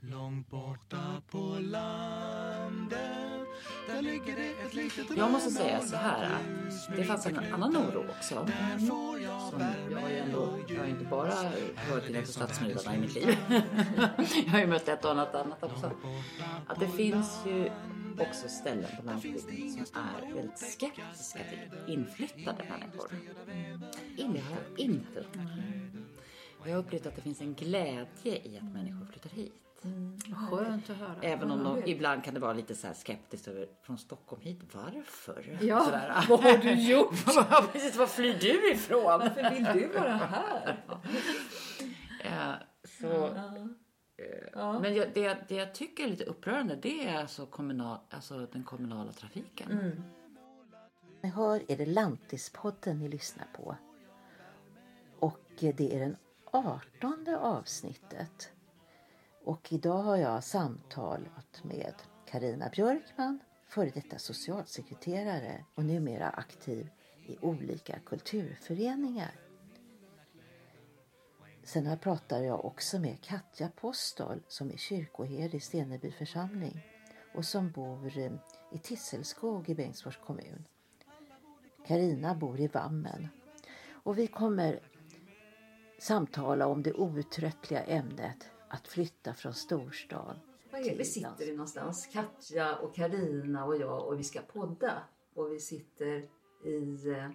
Långt borta på landet Där ligger det ett litet Jag måste säga så här att det fanns en annan oro också. Som jag har ju ändå, jag har inte bara hört innanför stadsmurarna i mitt liv. jag har ju mött ett och annat annat också. Att det finns ju också ställen på landsbygden som är väldigt skeptiska till inflyttade människor. Inte upplevt. Jag har upplevt att det finns en glädje i att människor flyttar hit. Vad skönt att höra. Även om de, ibland kan det vara lite så här skeptiskt över från Stockholm hit. Varför? Ja, Sådär. vad har du gjort? Ja, Precis, var flyr du ifrån? Varför vill du vara här? Ja, så, eh, Men jag, det, det jag tycker är lite upprörande det är alltså, kommunal, alltså den kommunala trafiken. Ni hör är det Lantispodden ni lyssnar på. Och det är den artonde avsnittet. Och idag har jag samtalat med Karina Björkman, före detta socialsekreterare och numera aktiv i olika kulturföreningar. Sen här pratar jag också med Katja Postol som är kyrkoherde i Steneby församling och som bor eh, i Tisselskog i Bengtsfors kommun. Karina bor i Vammen. Och vi kommer samtala om det outtröttliga ämnet att flytta från storstan. Var är vi sitter vi någonstans? Katja och Karina och jag och vi ska podda. Och vi sitter i, eh,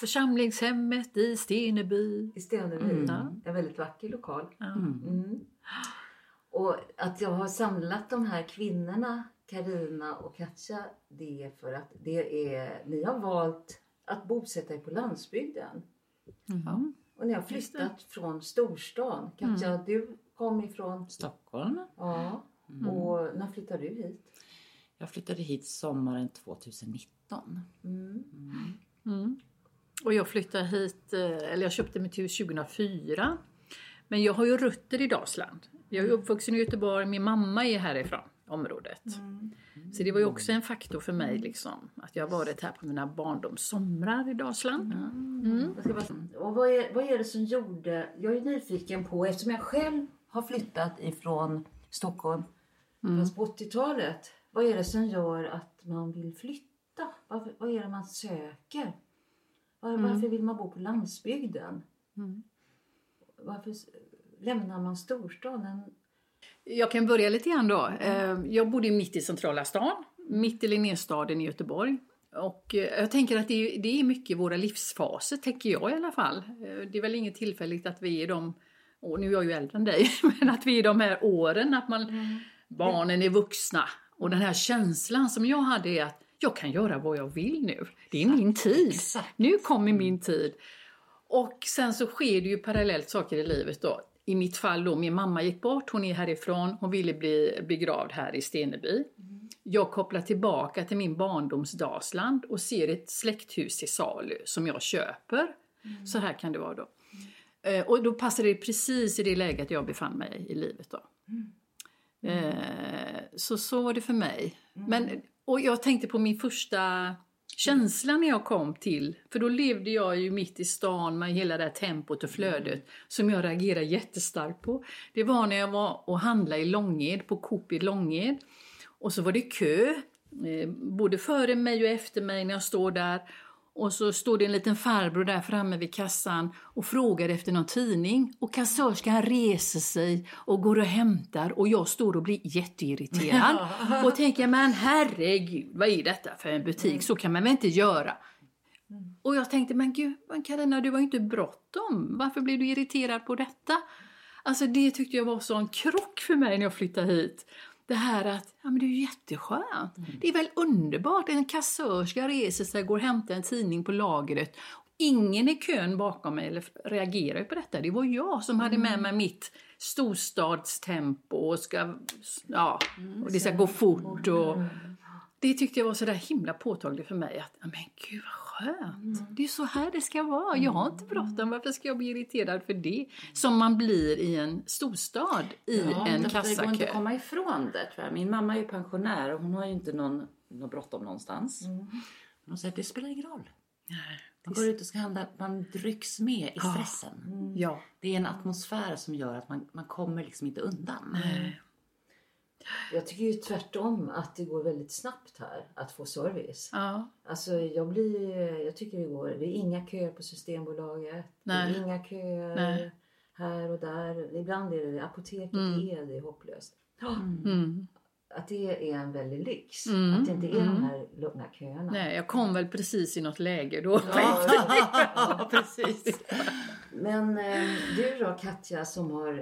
Församlingshemmet i Steneby. i Steneby. En väldigt vacker lokal. Mm. Och att jag har samlat de här kvinnorna, Karina och Katja, det är för att det är, ni har valt att bosätta er på landsbygden. Och ni har flyttat från storstan. Katja, du kom ifrån... Stockholm. Ja. Och när flyttade du hit? Jag flyttade hit sommaren 2019. Och jag flyttade hit, eh, eller jag köpte mitt hus 2004. Men jag har ju rötter i Dalsland. Jag är uppvuxen i Göteborg, min mamma är härifrån området. Så det var ju också en faktor för mig liksom, att jag har varit här på mina barndomssomrar i Dalsland. Jag ska bara- Och vad är, vad är det som gjorde... Jag är nyfiken på, eftersom jag själv har flyttat ifrån Stockholm fast på 80-talet. Vad är det som gör att man vill flytta? Varför, vad är det man söker? Var, Varför vill man bo på landsbygden? Varför s- lämnar man storstaden? Jag kan börja lite grann då. Eh, Jag bodde mitt i centrala stan, mitt i Linnéstaden i Göteborg. Och eh, jag tänker att det är, det är mycket våra livsfaser, tänker jag i alla fall. Eh, Det är väl inget tillfälligt att vi är de, och nu är jag ju äldre än dig, men att vi är de här åren, att man, barnen är vuxna. Och den här känslan som jag hade är att jag kan göra vad jag vill nu. Det är min tid. Nu kommer min tid. Och sen så sker det ju parallellt saker i livet då. I mitt fall då, min mamma gick bort, hon är härifrån, hon ville bli begravd här i Steneby. Jag kopplar tillbaka till min barndoms Dalsland och ser ett släkthus till salu som jag köper. Så här kan det vara då. Eh, Och då passade det precis i det läget jag befann mig i livet då. Eh, Så så var det för mig. Men, och jag tänkte på min första känsla när jag kom till, för då levde jag ju mitt i stan med hela det här tempot och flödet som jag reagerar jättestarkt på. Det var när jag var och handlade i Långed, på Coop i Långed. Och så var det kö, eh, både före mig och efter mig när jag står där. Och så står det en liten farbror där framme vid kassan och frågar efter någon tidning. Och kassörskan reser sig och går och hämtar och jag står och blir jätteirriterad. och tänker, men herregud, vad är detta för en butik? Så kan man väl inte göra? Och jag tänkte, men gud, men Carina, du har ju inte bråttom. Varför blev du irriterad på detta? Alltså det tyckte jag var så en krock för mig när jag flyttade hit. Det här att, ja men det är ju jätteskönt. Det är väl underbart. En kassörska reser sig, går och hämtar en tidning på lagret. Ingen i kön bakom mig eller reagerar på detta. Det var jag som hade med mig mitt storstadstempo och ska, ja, och det ska gå fort och det tyckte jag var så där himla påtagligt för mig att, ja, men gud vad skönt. Det är så här det ska vara. Jag har inte bråttom. Varför ska jag bli irriterad för det? Som man blir i en storstad i en därför Det går inte kassakö. att komma ifrån det tror jag. Min mamma är ju pensionär och hon har ju inte någon, någon bråttom någonstans. Men Hon säger att det spelar ingen roll. Man går ut och ska handla, man rycks med i stressen. Ja. Det är en atmosfär som gör att man, man kommer liksom inte undan. Jag tycker ju tvärtom att det går väldigt snabbt här att få service. Ja. Alltså jag blir, jag tycker det går, det är inga köer på Systembolaget. Nej. Det är inga köer Nej. här och där. Ibland är det apoteket Mm. är det hopplöst. Mm. Att det är en väldig lyx. Mm. Att det inte är Mm. de här långa köerna. Nej, jag kom väl precis i något läge då. Ja, precis. Men eh, du då Katja som har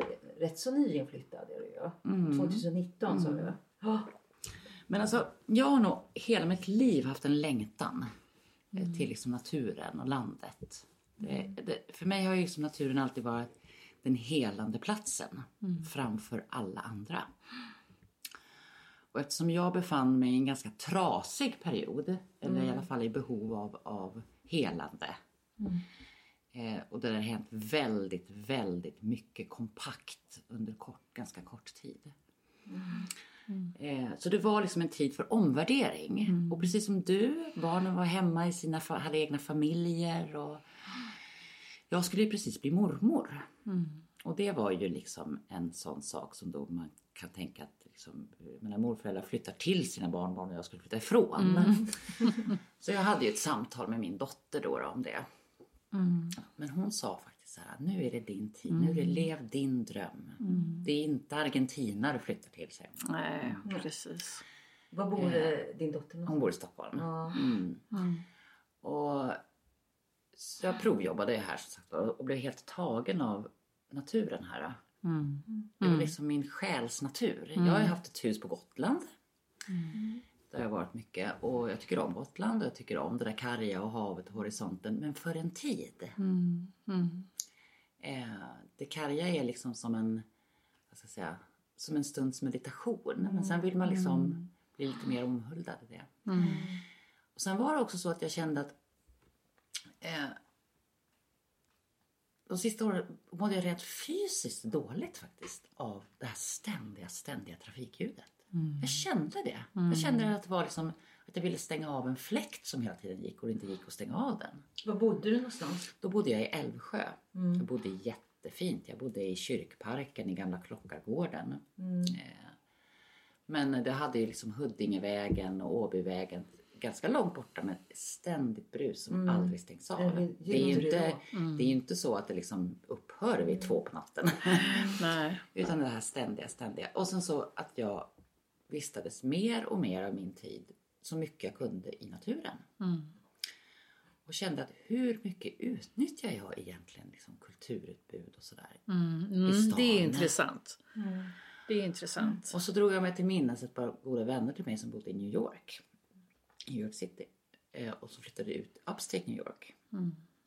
rätt så nyinflyttad är du ju. Mm. 2019 sa du. Ja. Men alltså, jag har nog hela mitt liv haft en längtan eh, till liksom naturen och landet. Det, det, för mig har ju liksom naturen alltid varit den helande platsen framför alla andra. Och eftersom jag befann mig i en ganska trasig period, eller i alla fall i behov av, av helande. Eh, och där det har hänt väldigt, väldigt mycket kompakt under kort, ganska kort tid. Eh, Så det var liksom en tid för omvärdering. Och precis som du, barnen var hemma i sina, hade egna familjer. Och jag skulle ju precis bli mormor. Och det var ju liksom en sån sak som då man kan tänka att liksom, mina morföräldrar flyttar till sina barnbarn och jag skulle flytta ifrån. Så jag hade ju ett samtal med min dotter då, då om det. Men hon sa faktiskt så här, nu är det din tid, nu är det lev din dröm. Det är inte Argentina du flyttar till, säger hon. Nej, precis. Var bor eh, din dotter någonstans? Hon bor i Stockholm. Ja. Mm. Och så jag provjobbade här som sagt och blev helt tagen av naturen här. Mm. Det var liksom min själs natur. Jag har ju haft ett hus på Gotland. Där jag varit mycket. Och jag tycker om Gotland och jag tycker om det där karga och havet och horisonten. Men för en tid. Mm. Mm. Eh, det karga är liksom som en, vad ska jag säga, som en stunds meditation. Men sen vill man liksom bli lite mer omhuldad i det. Mm. Och sen var det också så att jag kände att eh, de sista åren mådde jag rent fysiskt dåligt faktiskt av det här ständiga, ständiga trafikljudet. Jag kände det. Jag kände att det var liksom att jag ville stänga av en fläkt som hela tiden gick och det inte gick att stänga av den. Var bodde du någonstans? Då bodde jag i Älvsjö. Jag bodde jättefint. Jag bodde i kyrkparken i gamla Klockargården. Eh, Men det hade ju liksom Huddingevägen och Åbyvägen ganska långt borta med ständigt brus som aldrig stängs av. En Det är ju inte, ljudridå. det är ju inte så att det liksom upphör vid två på natten. Nej. Utan det här ständiga, ständiga. Och sen så att jag vistades mer och mer av min tid så mycket jag kunde i naturen. Och kände att hur mycket utnyttjar jag egentligen liksom kulturutbud och sådär. Mm. I Mm. stan. Det är intressant. Det är intressant. Och så drog jag mig till minnes ett par goda vänner till mig som bodde i New York. New York City. Eh, och så flyttade ut upstate New York.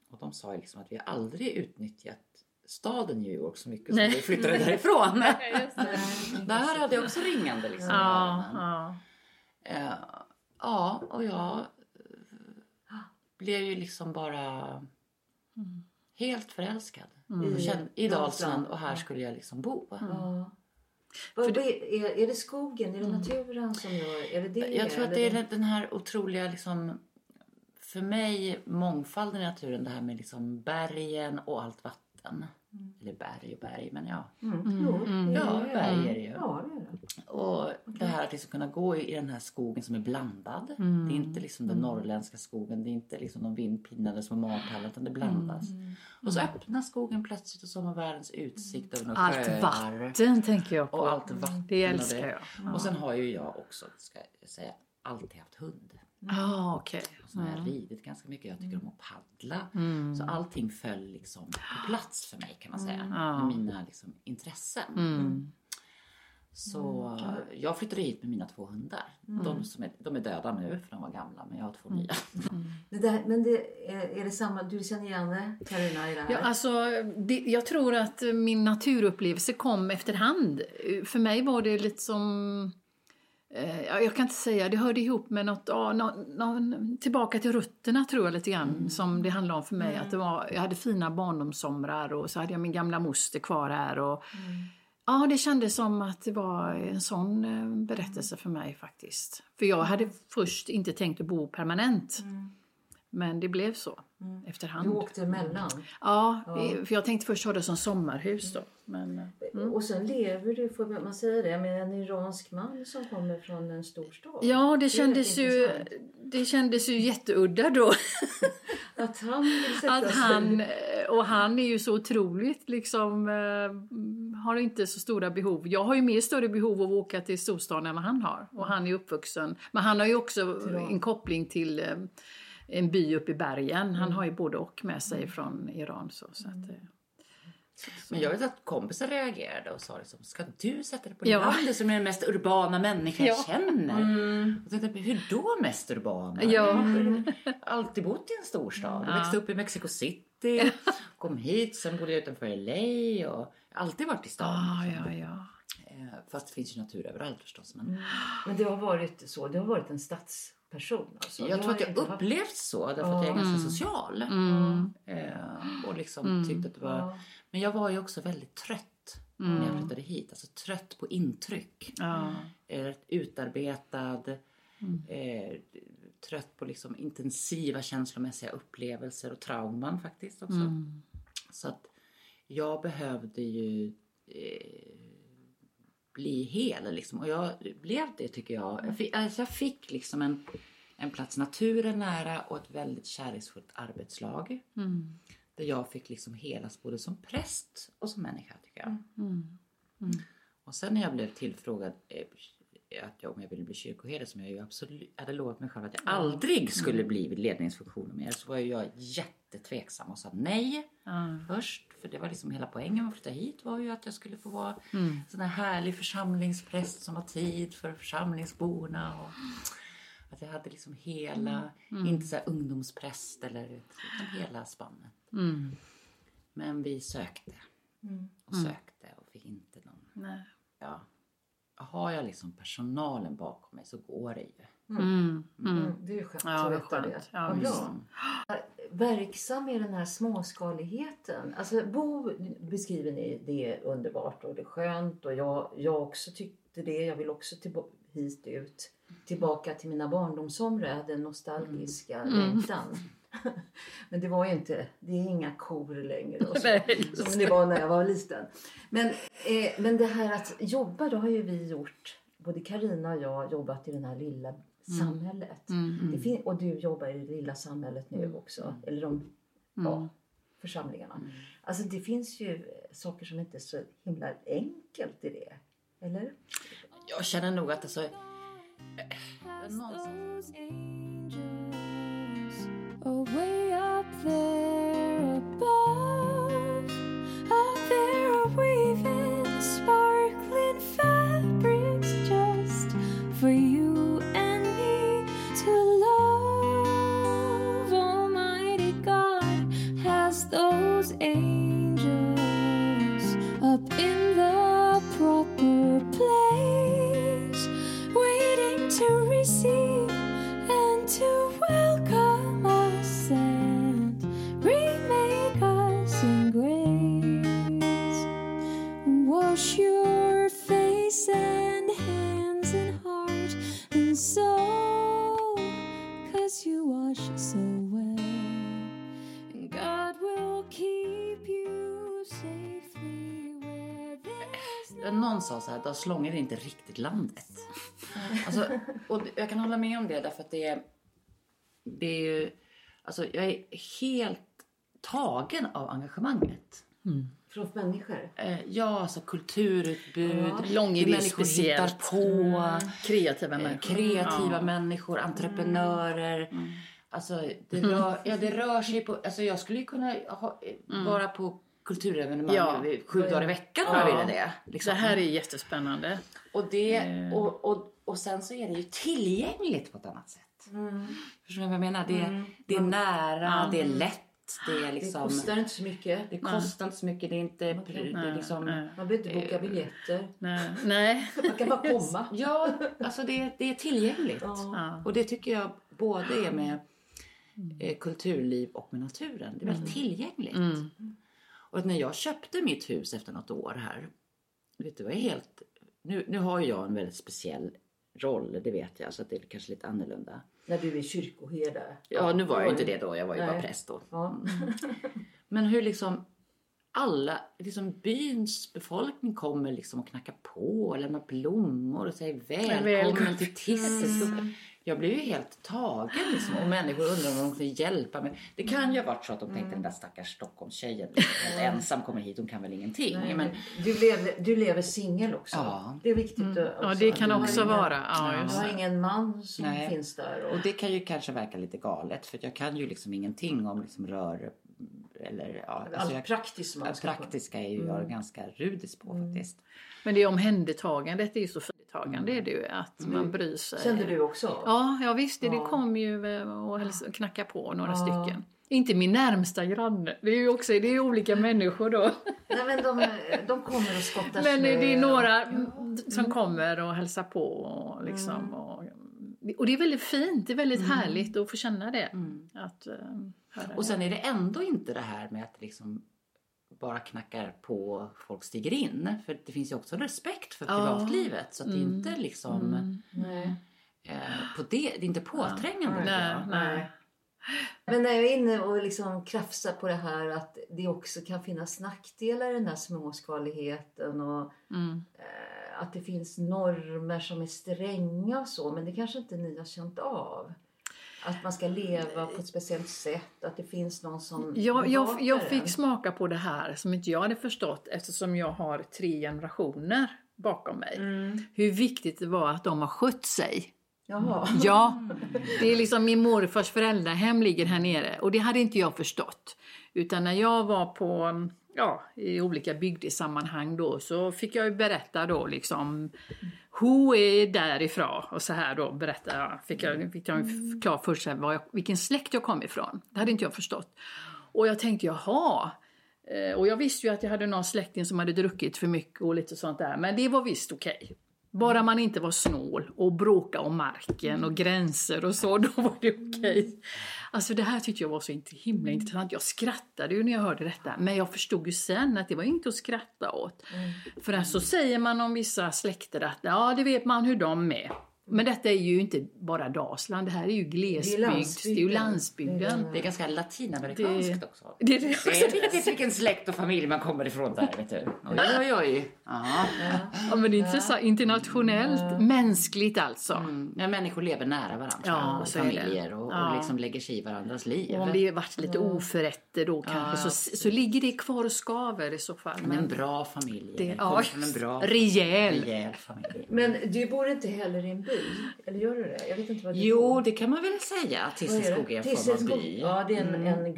Och de sa liksom att vi har aldrig utnyttjat staden New York så mycket som Nej. vi flyttade därifrån. Där hade jag också ringande liksom. Ja, ja. Eh, ja, och jag eh, blev ju liksom bara helt förälskad. Jag kände, I Dalsland och här skulle jag liksom bo. Ja. Vad, vad är, är, det skogen, är det naturen som gör, är det det? Jag tror att det är den- den här otroliga liksom, för mig mångfalden i naturen, det här med liksom bergen och allt vatten. Eller berg och berg, men ja. Mm. Jo, det Ja, berg är det ju. Ja, det är det. Och det här att liksom kunna gå i i den här skogen som är blandad. Det är inte liksom den norrländska skogen, det är inte liksom de vindpinnade små martallar utan det blandas. Och så öppnar skogen plötsligt och så har man världens utsikt över några Allt sjöar. vatten tänker jag på. Och allt vatten. Det och älskar jag. Och sen har ju jag också, ska jag säga, alltid haft hund. Ja, okej. Och så har jag ridit ganska mycket. Jag tycker om att paddla. Mm. Så allting föll liksom på plats för mig kan man säga. Ja. Med mina liksom, intressen. Mm. Så jag flyttade hit med mina två hundar. De, som är, de är döda nu för de var gamla men jag har två nya. Det där, men det, är, är det samma, du känner igen det Carina i det här? Ja, alltså, det, jag tror att min naturupplevelse kom efterhand. För mig var det lite som... Eh, ja, jag kan inte säga, det hörde ihop med något, ja, nå- nå- tillbaka till rötterna tror jag lite grann som det handlade om för mig. Att det var, jag hade fina barndomssomrar och så hade jag min gamla moster kvar här. Och, Ja, det kändes som att det var en sån eh, berättelse för mig faktiskt. För jag hade först inte tänkt att bo permanent. Men det blev så Mm. Du efterhand. åkte emellan. Ja, för jag tänkte först ha det som sommarhus då. Men, eh, Och sen lever du, får man säga det, med en iransk man som kommer från en stor stad. ja, det är kändes, ju, det kändes ju jätteudda då. Att han vill sätta Att han, och han är ju så otroligt liksom, eh, har inte så stora behov. Jag har ju mer större behov av att åka till storstaden än vad han har. Och han är uppvuxen. Men han har ju också en koppling till eh, en by uppe i bergen. Han har ju både och med sig från Iran. Så, så att, eh, Men jag vet att kompisar reagerade och sa liksom, ska du sätta dig på Ja. landet som är den mest urbana människa jag Ja. känner? Och jag tänkte, hur då mest urbana? Ja. Jag har alltid bott i en storstad. Jag växte upp i Mexico City, kom hit, sen bodde jag utanför LA och alltid varit i stan. ah, ja, ja. Eh, Fast det finns ju natur överallt förstås. Men Men det har varit så, det har varit en stadsperson alltså. jag tror att jag inte haft- upplevt så därför att jag är ganska social. Eh, och liksom tyckte att det var... Men jag var ju också väldigt trött när jag flyttade hit. Alltså trött på intryck. Eh, utarbetad. Eh, trött på liksom intensiva känslomässiga upplevelser och trauman faktiskt också. Så att jag behövde ju eh, bli hel liksom. Och jag blev det tycker jag. Jag fick, alltså jag fick liksom en, en plats naturen nära och ett väldigt kärleksfullt arbetslag. Där jag fick liksom helas både som präst och som människa tycker jag. Och sen när jag blev tillfrågad eh, att jag, om jag ville bli kyrkoherde som jag ju absolut hade lovat mig själv att jag aldrig skulle bli vid ledningsfunktioner mer så var ju jag jättetveksam och sa nej först. För det var liksom hela poängen med att flytta hit var ju att jag skulle få vara en sån här härlig församlingspräst som har tid för församlingsborna. Och att jag hade liksom hela, inte så här ungdomspräst eller utan hela spannet. Men vi sökte och sökte och fick inte någon. Nej. Ja. Har jag liksom personalen bakom mig så går det ju. Mm. Mm. Mm, det är ju skönt Ja, att veta det. Ja. Verksam i den här småskaligheten. Alltså Bo beskriver ni det är underbart och det är skönt och jag, jag också tyckte det. Jag vill också tillba- hit ut. Tillbaka till mina barndomsområden. Jag hade en nostalgiska längtan. Men det var ju inte, det är inga kor längre och så, Nej, som det var när jag var liten. Men, eh, men det här att jobba, då har ju vi gjort, både Karina och jag jobbat i det här lilla samhället. Det fin- och du jobbar i det lilla samhället nu också, eller de ja, församlingarna. Alltså det finns ju saker som inte är så himla enkelt i det. Eller? Jag känner nog att alltså... någonstans- Those sa så här, Dals Långed är inte riktigt landet. Alltså, och jag kan hålla med om det därför att det är... Det är ju... Alltså jag är helt tagen av engagemanget. Från människor? Eh, ja, alltså kulturutbud, är människor speciellt. hittar på. Kreativa eh, människor. kreativa Ja. människor, entreprenörer. Alltså, det, rör, ja, det rör sig på... Alltså, jag skulle ju kunna ha, eh, vara på kulturevenemang Ja. sju dagar i veckan om Ja. ville det. Liksom. Det här är jättespännande. Och, det, och, och, och sen så är det ju tillgängligt på ett annat sätt. Förstår ni vad jag menar? Det, det är nära, det är lätt, det är Det liksom... kostar inte så mycket. det kostar inte så mycket, det är inte... Det är liksom, Nej. Man behöver inte boka biljetter. Nej. Nej. Man kan bara komma. Ja, alltså det, det är tillgängligt. Ja. Och det tycker jag både är med eh, kulturliv och med naturen. Det är väldigt tillgängligt. Mm. Och när jag köpte mitt hus efter något år här. Vet du jag är helt... Nu, nu har jag en väldigt speciell roll, det vet jag. Så att det är kanske lite annorlunda. När du är kyrkoherde. Ja, nu var jag inte det då. Jag var ju bara Nej. präst då. Ja. Men hur liksom alla, liksom byns befolkning kommer liksom och knackar på och lämnar blommor och säger välkommen Välkommen. till Tisses. Jag blev ju helt tagen liksom. Och människor undrar om de kunde hjälpa mig. Det kan ju ha varit så att de tänkte den där stackars Stockholmstjejen, helt ensam kommer hit, hon kan väl ingenting. Nej, Men, du, lever, du lever singel också. Ja. Det är viktigt. att- Ja, också. det kan också ingen- vara. Ja, Du har ingen man som Nej. finns där. Och, och det kan ju kanske verka lite galet för jag kan ju liksom ingenting om liksom rör eller ja, allt alltså jag, praktiskt som man ska praktiska är ju jag ganska rudis på faktiskt. Men det omhändertagandet är ju så företagande är det ju. Att man bryr sig. Kände du också? Ja, ja visst. Det, det Ja. kom ju eh, och häls- knacka på några Ja. stycken. Inte min närmsta granne. Det är ju också det är olika människor då. Nej, men de, de kommer och skottar Men snö. det är några mm, som kommer och hälsar på. Och, liksom, och, och det är väldigt fint. Det är väldigt härligt att få känna det. Att, eh, höra Och sen är det ändå inte det här med att liksom bara knackar på och folk stiger in. För det finns ju också respekt för Ja. privatlivet. Så att det är inte liksom Nej. eh, på det, det är inte påträngande. Nej, nej. Men när jag är inne och liksom krafsar på det här att det också kan finnas nackdelar i den här småskaligheten och Mm. eh, att det finns normer som är stränga och så. Men det kanske inte ni har känt av. Att man ska leva på ett speciellt sätt, att det finns någon som Jag, jag, jag fick smaka på det här som inte jag hade förstått eftersom jag har tre generationer bakom mig. Mm. Hur viktigt det var att de har skött sig. Jaha. Ja, det är liksom min morfars föräldrahem ligger här nere och det hade inte jag förstått. Utan när jag var på, ja, i olika bygdesammanhang då så fick jag ju berätta då liksom Who är därifrån? Och så här då berätta jag, fick jag, fick jag klart för sig vad jag, vilken släkt jag kom ifrån. Det hade inte jag förstått. Och jag tänkte jaha. Eh, Och jag visste ju att jag hade någon släkting som hade druckit för mycket och lite sånt där. Men det var visst okej. Bara man inte var snål och bråka om marken och gränser och så, då var det okej. Alltså det här tyckte jag var så inte himla intressant. Jag skrattade ju när jag hörde detta. Men jag förstod ju sen att det var inte att skratta åt. För att så säger man om vissa släkter att ja, det vet man hur de är. Men detta är ju inte bara Dalsland, det här är ju glesbygd. Det är ju landsbygden. landsbygden. Det är ganska latinamerikanskt Det- också. det är det Det är inte vilken släkt och familj man kommer ifrån där, vet du. Oj, oj, oj. Ja. Ja, men det är intressant. Internationellt, mänskligt alltså. Mm. Ja, människor lever nära varandra Ja, och familjer och, Ja. och liksom lägger sig i varandras liv. Och om det varit lite oförrätter då kanske så, så ligger det kvar och skaver i så fall. Men en bra familj. det, ja, en bra, rejäl. rejäl familj. Men du bor inte heller i en by? Eller gör du det? Jag vet inte vad du Jo, bor. det kan man väl säga. Tisselskog är en form av by. Ja, det är en, en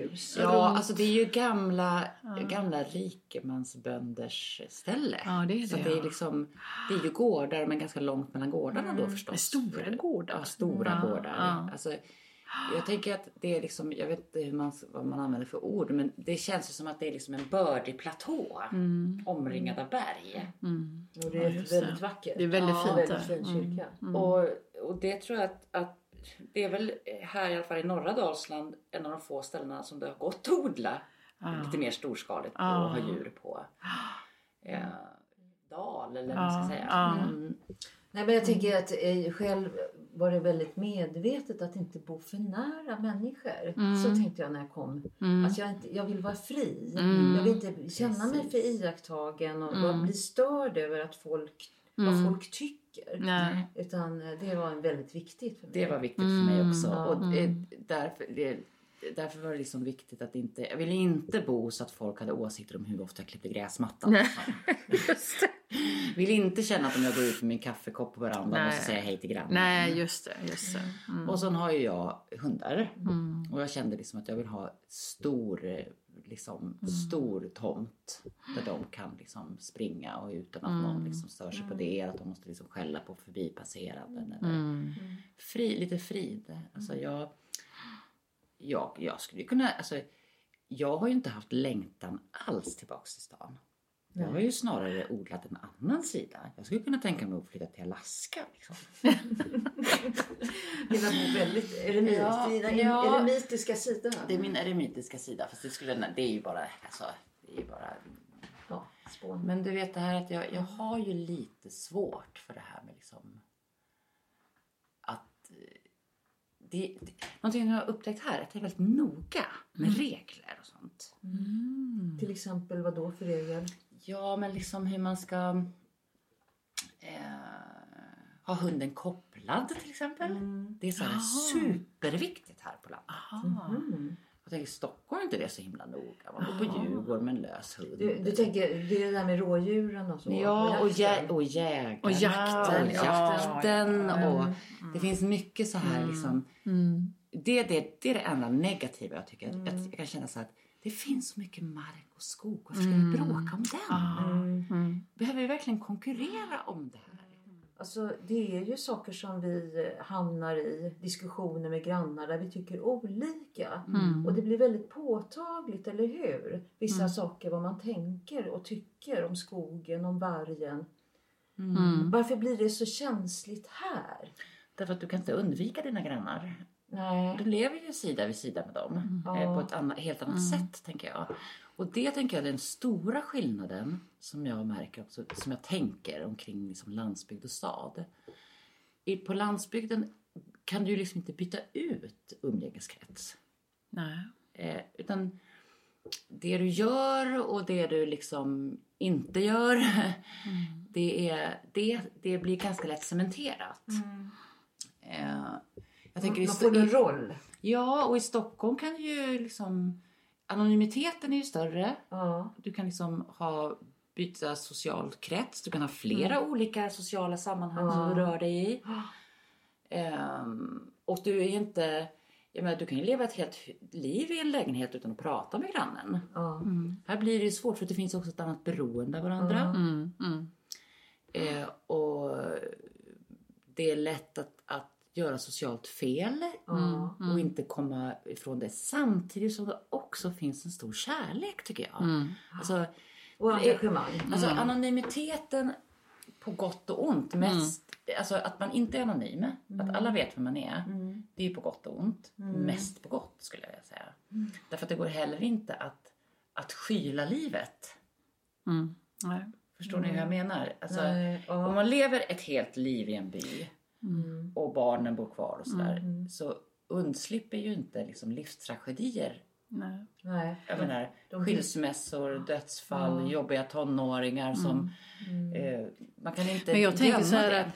grupphus. Ja, alltså det är ju gamla, gamla rikemansbönders ställe. Ja, det är Så det, det är ja. liksom, det är ju gårdar men ganska långt mellan gårdarna då förstås. Stora gårdar. Ja, stora Ja, gårdar. ja. Alltså, jag tänker att det är liksom, jag vet inte hur man, vad man använder för ord, men det känns ju som att det är liksom en bördig platå omringad av berg. Och det är det. väldigt vackert. Det är väldigt ja, fint väldigt där. Mm. fin kyrka. Och, och det tror jag att, att det är väl här i alla fall i norra Dalsland en av de få ställena som det har gått att odla lite mer storskaligt och Ja. ha djur på. Eh, dal eller vad man Ja, ska säga. ja. Mm. Nej, men jag tänker att eh, själv var det väldigt medvetet att inte bo för nära människor. Mm. Så tänkte jag när jag kom. Att jag, inte, jag vill vara fri. Mm. Jag vill inte känna mig för iakttagen och och bli störd över att folk, vad folk tycker. Mm. Nej. Utan eh, det var väldigt viktigt för mig. Det var viktigt för mig också. Ja. Och eh, därför, det, därför var det liksom viktigt att inte, jag ville inte bo så att folk hade åsikter om hur ofta jag klippte gräsmattan. Nej. Just det. Vill inte känna att om jag går ut med min kaffekopp på verandan Nej. måste säga hej till grannen. Nej, just det. Just det. Mm. Och sen har ju jag hundar. Och jag kände liksom att jag vill ha stor, liksom, stor tomt. Där de kan liksom springa och utan att någon liksom stör sig på det. Att de måste liksom skälla på förbipasseranden. Eller fri, lite frid. Alltså jag, jag, jag skulle kunna, alltså, jag har ju inte haft längtan alls tillbaks till stan. Jag har ju snarare odlat en annan sida. Jag skulle kunna tänka mig att flytta till Alaska. Liksom. Dina väldigt eremit, Ja, dina ja. eremitiska sida. Det är min eremitiska sida. Fast det, skulle, det är ju bara, alltså, det är ju bara... Ja, spån. Men du vet det här att jag, jag har ju lite svårt för det här med liksom det, det, någonting jag har upptäckt här är att jag är väldigt noga med Mm. regler och sånt. Till exempel vad då för regel? Ja, men liksom hur man ska eh, ha hunden kopplad till exempel. Mm. Det är så här superviktigt här på landet. Mm. Jag tänker, Stockholm är inte det så himla noga. Man går på Djurgården med en lös hund. Du, du tänker, det är det där med rådjuren och så? Ja, och, jä- och jägarna. Och jakten, Och, ja. jakten, och det finns mycket så här liksom. Mm. Det, det, det är det enda negativa jag tycker. Att jag kan känna så att det finns så mycket mark och skog. Varför ska vi bråka om den? Mm. Behöver vi verkligen konkurrera om det här? Alltså, det är ju saker som vi hamnar i diskussioner med grannar där vi tycker olika. Och det blir väldigt påtagligt, eller hur? Vissa saker, vad man tänker och tycker om skogen, om vargen. Varför blir det så känsligt här? Därför att du kan inte undvika dina grannar. Nej. Du lever ju sida vid sida med dem eh, på ett annat, helt annat sätt, tänker jag. Och det tänker jag är den stora skillnaden som jag märker också, som jag tänker omkring liksom landsbygd och stad. I, på landsbygden kan du ju liksom inte byta ut umgängeskrets. Nej. Eh, utan det du gör och det du liksom inte gör, det, är, det, det blir ganska lätt cementerat. Eh, jag tänker Man får en roll. Ja, och i Stockholm kan du ju liksom... Anonymiteten är ju större. Ja. Du kan liksom ha byta social krets. Du kan ha flera olika sociala sammanhang som du rör dig i. Ehm, och du är inte... Jag menar, du kan ju leva ett helt liv i en lägenhet utan att prata med grannen. Ja. Här blir det ju svårt för det finns också ett annat beroende av varandra. Mm. Mm. Eh, och det är lätt att, att göra socialt fel Ja. och inte komma ifrån det. Samtidigt som det också finns en stor kärlek tycker jag. Alltså, Och engagemang. alltså anonymiteten på gott och ont. Mest, Alltså att man inte är anonym, att alla vet vem man är. Det är på gott och ont. Mest på gott skulle jag säga. Därför att det går heller inte att, att skyla livet. Mm. Förstår ni hur jag menar? Alltså. Om man lever ett helt liv i en by och barnen bor kvar och sådär. Så undslipper ju inte liksom livstragedier. Nej. Nej. Jag menar de- skilsmässor, dödsfall, jobbiga tonåringar som... Eh, man kan inte Men jag tänker så här det. att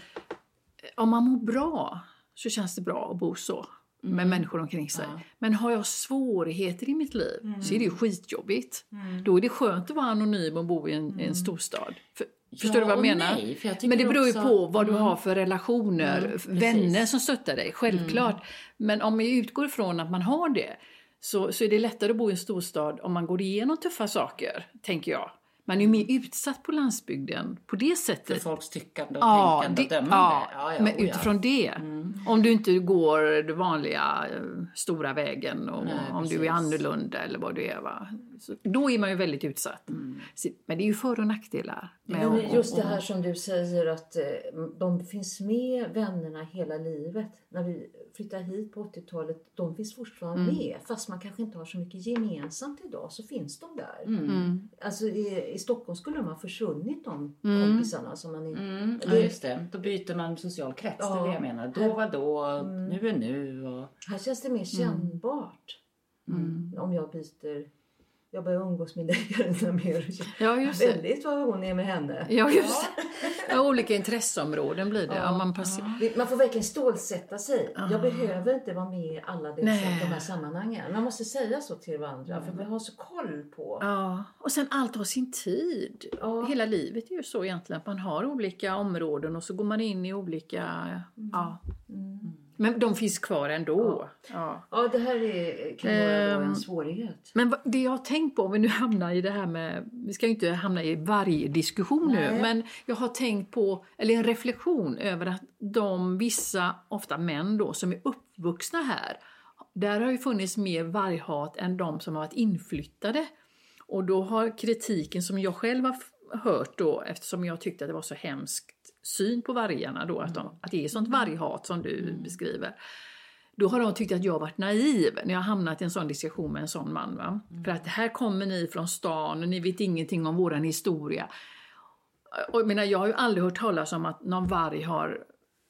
om man mår bra så känns det bra att bo så med människor omkring sig. Men har jag svårigheter i mitt liv så är det ju skitjobbigt. Då är det skönt att vara anonym och bo i en, i en storstad. För, förstår du vad jag och menar? nej, för jag Men det beror ju också- på vad du har för relationer, Mm, vänner precis. som stöttar dig, självklart. Men om jag utgår ifrån att man har det så, så är det lättare att bo i en storstad om man går igenom tuffa saker, tänker jag. Man är ju mer utsatt på landsbygden på det För sättet. folks tyckande och Ja, tänkande och det, dömande. ja, Ja, ja, men oh ja. utifrån det. Om du inte går den vanliga eh, stora vägen och Nej, om du är precis. annorlunda eller vad du är. Va? Så, då är man ju väldigt utsatt. Mm. Men det är ju för och nackdelar. med Ja, att- men just det här som du säger att eh, de finns med vännerna hela livet. När vi flyttade hit på 80-talet, de finns fortfarande Mm. med. Fast man kanske inte har så mycket gemensamt idag så finns de där. Mm. Alltså i, i Stockholm skulle de ha försvunnit de kompisarna som man inte... Mm, ja, Det- just det. Då byter man social krets, det är Ja. det jag menar. Då var då, nu är nu och... Här känns det mer kännbart. Om jag byter... Jag börjar umgås med dig Carina mer. Ja, just det. Väldigt vad hon är med henne. Ja, just. Ja, olika intresseområden blir det. Om man Man får verkligen stålsätta sig. Jag behöver inte vara med i alla dessa, de här sammanhangen. Man måste säga så till varandra för vi har så koll på. Ja, och sen allt har sin tid. Ja. Hela livet är ju så egentligen att man har olika områden och så går man in i olika... Ja. Men de finns kvar ändå. Ja. Ja, det här är, kan vara då Ehm. en svårighet. Men det jag har tänkt på, om vi nu hamnar i det här med, vi ska ju inte hamna i varje diskussion nu, Nej. men jag har tänkt på, eller en reflektion över att de vissa, ofta män då, som är uppvuxna här, där har ju funnits mer varghat än de som har varit inflyttade. Och då har kritiken som jag själv har hört då, eftersom jag tyckte att det var så hemskt syn på vargarna då, att, de, att det är sånt varghat som du beskriver. Då har de tyckt att jag varit naiv när jag hamnat i en sån diskussion med en sån man. Va? För att här kommer ni från stan och ni vet ingenting om våran historia. Och jag, menar, jag har ju aldrig hört talas om att någon varg har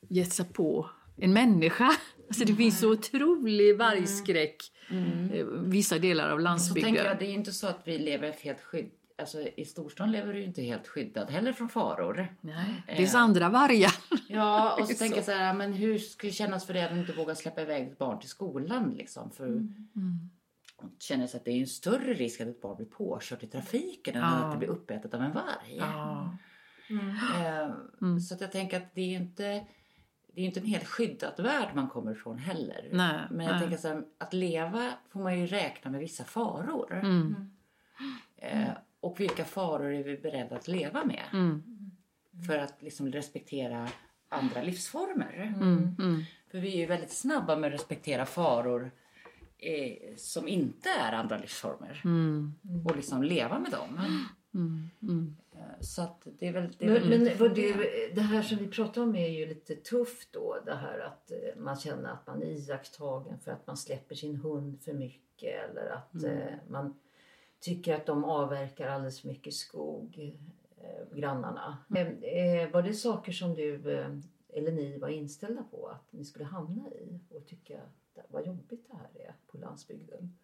gett sig på en människa. Alltså det finns så otrolig vargskräck i vissa delar av Så landsbygden. tänker jag, det är inte så att vi lever helt skydd... Alltså i storstan lever du ju inte helt skyddad heller från faror. Nej, det finns andra vargar. Ja, och så är tänker jag så. så här, men hur skulle det kännas för dig att inte våga släppa iväg ett barn till skolan liksom? För Mm. känner sig att det är en större risk att ett barn blir påkört i trafiken än Ja. att det blir uppätet av en varg. Ja. Eh, Mm. Så att jag tänker att det är ju inte, det är inte en helt skyddad värld man kommer ifrån heller. Nej, Men jag nej. tänker så här, att leva får man ju räkna med vissa faror. Mm. Eh, och vilka faror är vi beredda att leva med? Mm. För att liksom respektera andra livsformer. Mm. Mm. För vi är ju väldigt snabba med att respektera faror eh, som inte är andra livsformer. Mm. Och liksom leva med dem. Mm. Mm. Eh, Så att det är väl... Det är Men, väl det. det här som vi pratar om är ju lite tufft då. Det här att eh, man känner att man är iakttagen för att man släpper sin hund för mycket. Eller att eh, man tycker att de avverkar alldeles för mycket skog, eh, grannarna. Eh, eh, var det saker som du eh, eller ni var inställda på att ni skulle hamna i och tycka vad jobbigt det här är på landsbygden?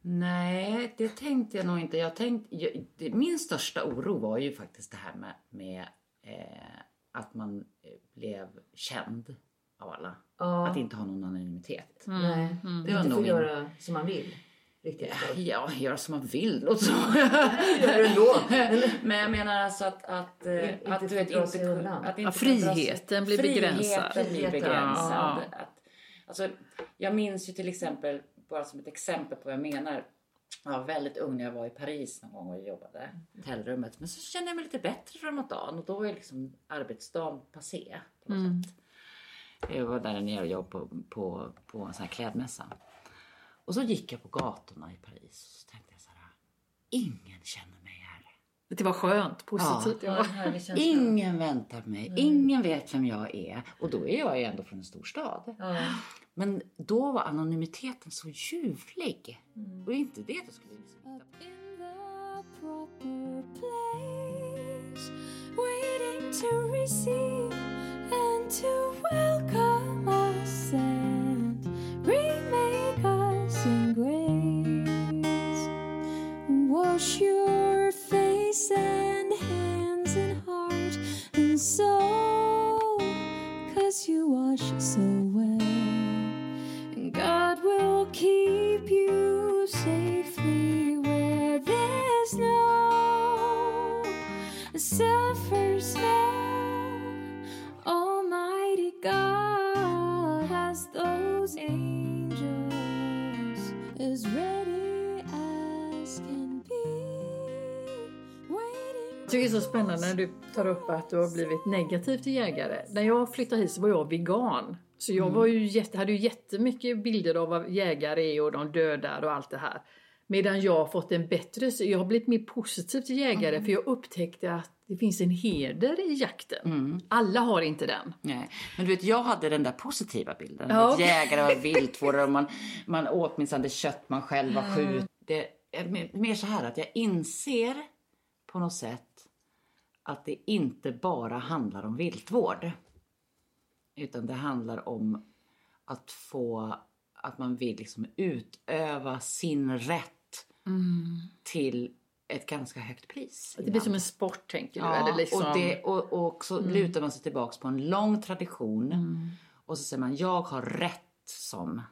Nej, det tänkte jag nog inte. Jag tänkte, jag, det, min största oro var ju faktiskt det här med, med eh, att man eh, blev känd av alla. Ja, Att inte ha någon anonymitet. nej, Det var inte få göra som man vill. Riktigt. Ja, göra som man vill låter så. Gör det ändå. Men jag menar alltså att... att, eh, Inte att, få du vet, inte, sig kun- undan. att inte Ja, kunna friheten blir begränsad. Friheten blir begränsad. ja. Att, alltså, jag minns ju till exempel, bara som ett exempel på vad jag menar. Jag var väldigt ung när jag var i Paris någon gång och jobbade i hotellrummet. Men så kände jag mig lite bättre framåt dagen och då var ju liksom arbetsdagen passé på något sätt. Jag var där nere och jobbade på, på, på en sån här klädmässa. Och så gick jag på gatorna i Paris och så tänkte jag så här. Ingen känner mig här. Det var skönt, positivt. Ja, Ja. Ingen väntar på mig. Ingen vet vem jag är. Och då är jag ju ändå från en storstad. Ja. Men då var anonymiteten så ljuvlig. Och inte det du skulle liksom Up in så spännande när du tar upp att du har blivit negativ till jägare. När jag flyttade hit så var jag vegan. Så jag var ju jätte, hade ju jättemycket bilder av vad jägare är och de dödar och allt det här. Medan jag har fått en bättre, jag har blivit mer positiv till jägare för jag upptäckte att det finns en heder i jakten. Alla har inte den. Nej. Men du vet, jag hade den där positiva bilden. Ja, Att. Jägare var viltvårdare och man, man åt minsann det kött man själv var skjut. Det är mer så här att jag inser på något sätt att det inte bara handlar om viltvård. Utan det handlar om att få, att man vill liksom utöva sin rätt till ett ganska högt pris. Det blir som en sport tänker du? Ja, liksom... och, det, och, och så lutar man sig tillbaks på en lång tradition. Och så säger man, jag har rätt som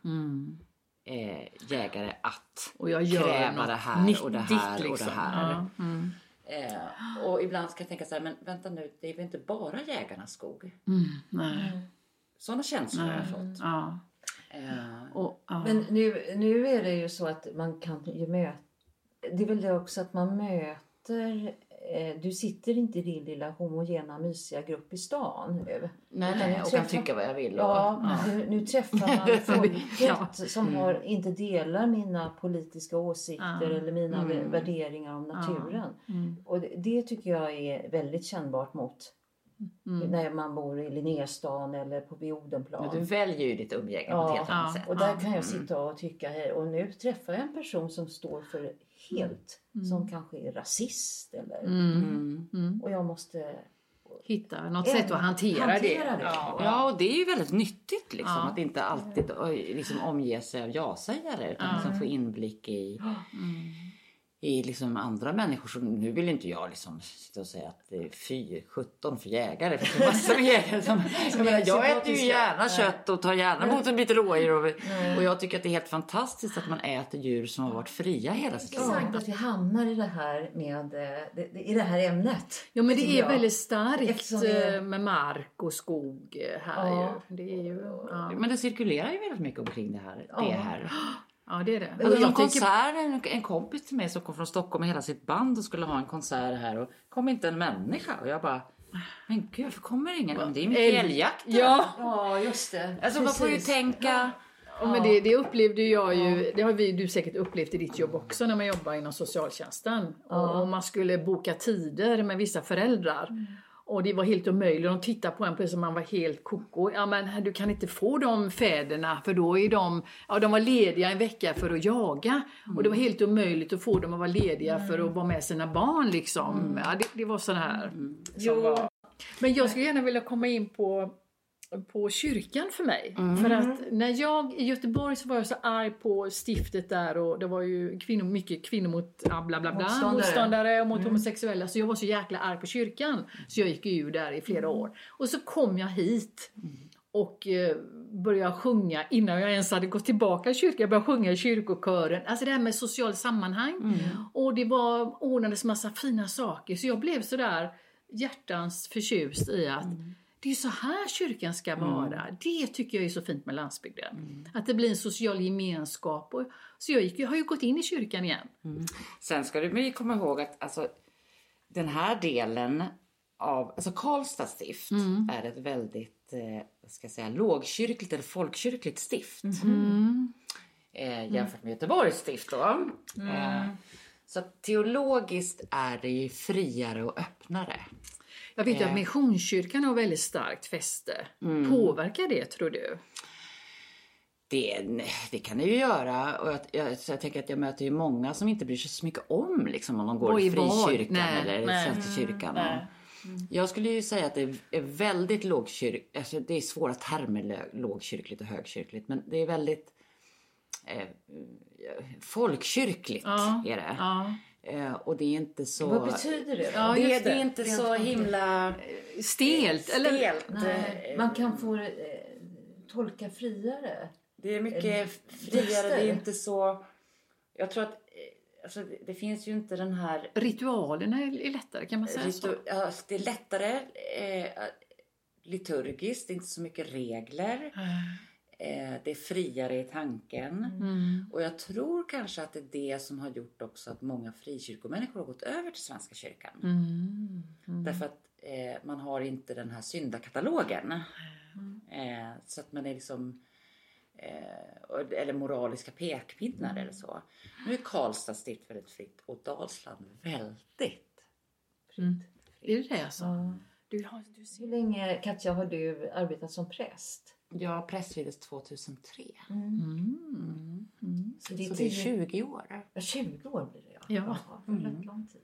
eh, jägare att Och jag gör kräva det här och det nyttigt, här och det liksom. här. Ja, mm. Eh, och ibland ska jag tänka så här, men vänta nu, det är väl inte bara jägarnas skog? Nej. Sådana känslor har jag fått. Ja. Eh, Och, ja. Men nu, nu är det ju så att man kan ju möta... Det är väl det också att man möter... Eh, du sitter inte i din lilla homogena mysiga grupp i stan nu. nej, nej, du och kan träffar- tycka vad jag vill. Och, Ja, Nu, nu träffar man folket Ja. som har, inte delar mina politiska åsikter Ja. eller mina Mm. värderingar om naturen. Mm. Och det, det tycker jag är väldigt kännbart mot Mm. när man bor i Linnéstan eller på Men Odenplan. du väljer ju ditt umgänge på Ja. ett helt annat Ja. sätt. Och där kan jag sitta och tycka, och nu träffar jag en person som står för helt, som kanske är rasist eller Mm. Mm. Mm. och jag måste hitta något sätt att hantera, hantera det. det. Ja. Ja, och det är ju väldigt nyttigt liksom, Ja. att inte alltid liksom, omge sig av ja-sägare utan liksom, få inblick i, i liksom, andra människor. Som, nu vill inte jag liksom, sitta och säga att det är fy, 17 för jägare. För det är massor med jägare som, jag, menar, jag äter ju gärna kött och tar gärna emot en bit rådjur. Och, och jag tycker att det är helt fantastiskt att man äter djur som har varit fria hela sitt liv. Intressant att vi hamnar i det här med eh, i det här ämnet. Ja men det är jag. väldigt starkt det- eh, med mark och skog eh, här Ja. ju. Det är ju, ja. Men det cirkulerar ju väldigt mycket omkring det här. Det här. Ja det är det. Alltså, jag konsert, en, en kompis till mig som kom från Stockholm med hela sitt band och skulle ha en konsert här och kom inte en människa. Och jag bara, men gud varför kommer ingen? Det är mycket Älg. älgjakt. ja, Ja, just det. Alltså man får ju Precis. tänka. Ja, men det, det upplevde jag ju, det har vi, du säkert upplevt i ditt jobb också när man jobbar inom socialtjänsten. Och, och man skulle boka tider med vissa föräldrar. Och det var helt omöjligt. De tittade på en precis som man var helt koko. Ja men du kan inte få de fäderna för då är de, ja de var lediga en vecka för att jaga. Och det var helt omöjligt att få dem att vara lediga för att vara med sina barn liksom. Ja, det, det var sån här. Som var. Men jag skulle gärna vilja komma in på på kyrkan för mig. För att när jag i Göteborg så var jag så arg på stiftet där och det var ju kvinnor, mycket kvinnor mot bla bla bla, Motståndare. motståndare och mot homosexuella. Så jag var så jäkla arg på kyrkan. Så jag gick ju där i flera år. Och så kom jag hit och eh, började sjunga innan jag ens hade gått tillbaka i kyrkan. Jag började sjunga i kyrkokören. Alltså det här med social sammanhang. Och det var ordnades massa fina saker. Så jag blev sådär hjärtans förtjust i att det är så här kyrkan ska vara. Det tycker jag är så fint med landsbygden. Att det blir en social gemenskap. Och, så jag, gick, jag har ju gått in i kyrkan igen. Sen ska du komma ihåg att alltså, den här delen av, alltså Karlstad stift är ett väldigt, eh, ska säga, lågkyrkligt eller folkkyrkligt stift. Eh, jämfört med Göteborgs stift då. Eh, så teologiskt är det ju friare och öppnare. Jag vet ju Eh. att Missionskyrkan har väldigt starkt fäste. Påverkar det tror du? Det, det kan det ju göra. Och jag, jag, jag tänker att jag möter ju många som inte bryr sig så mycket om liksom, om de går i frikyrkan Nej, eller nej. Svenska kyrkan. nej. Jag skulle ju säga att det är väldigt lågkyrkligt. Alltså det är svåra termer, lågkyrkligt och högkyrkligt. Men det är väldigt eh, folkkyrkligt Ja, är det. Ja. Eh, och det är inte så... Vad betyder det? Ja, det, just det är det. inte så himla Stelt? Eller? stelt. Nej, man kan få eh, tolka friare. Det är mycket Eller friare. Det är inte så... Jag tror att eh, alltså, det, det finns ju inte den här... Ritualerna är är lättare, kan man säga så? Ritu- ja, det är lättare eh, liturgiskt, det är inte så mycket regler. Eh, det är friare i tanken. Mm. Och jag tror kanske att det är det som har gjort också att många frikyrkomänniskor har gått över till Svenska kyrkan. Mm. Därför att eh, man har inte den här syndakatalogen. Eh, så att man är liksom... Eh, eller moraliska pekpinnar eller så. Nu är Karlstad stift väldigt fritt och Dalsland väldigt Är det det alltså? Du har, du ser. Hur länge, Katja, har du arbetat som präst? Jag prästvigdes 2003. Så det är, Så det är 10 20 år. Ja, 20 år blir det ja. Ja. det rätt lång tid.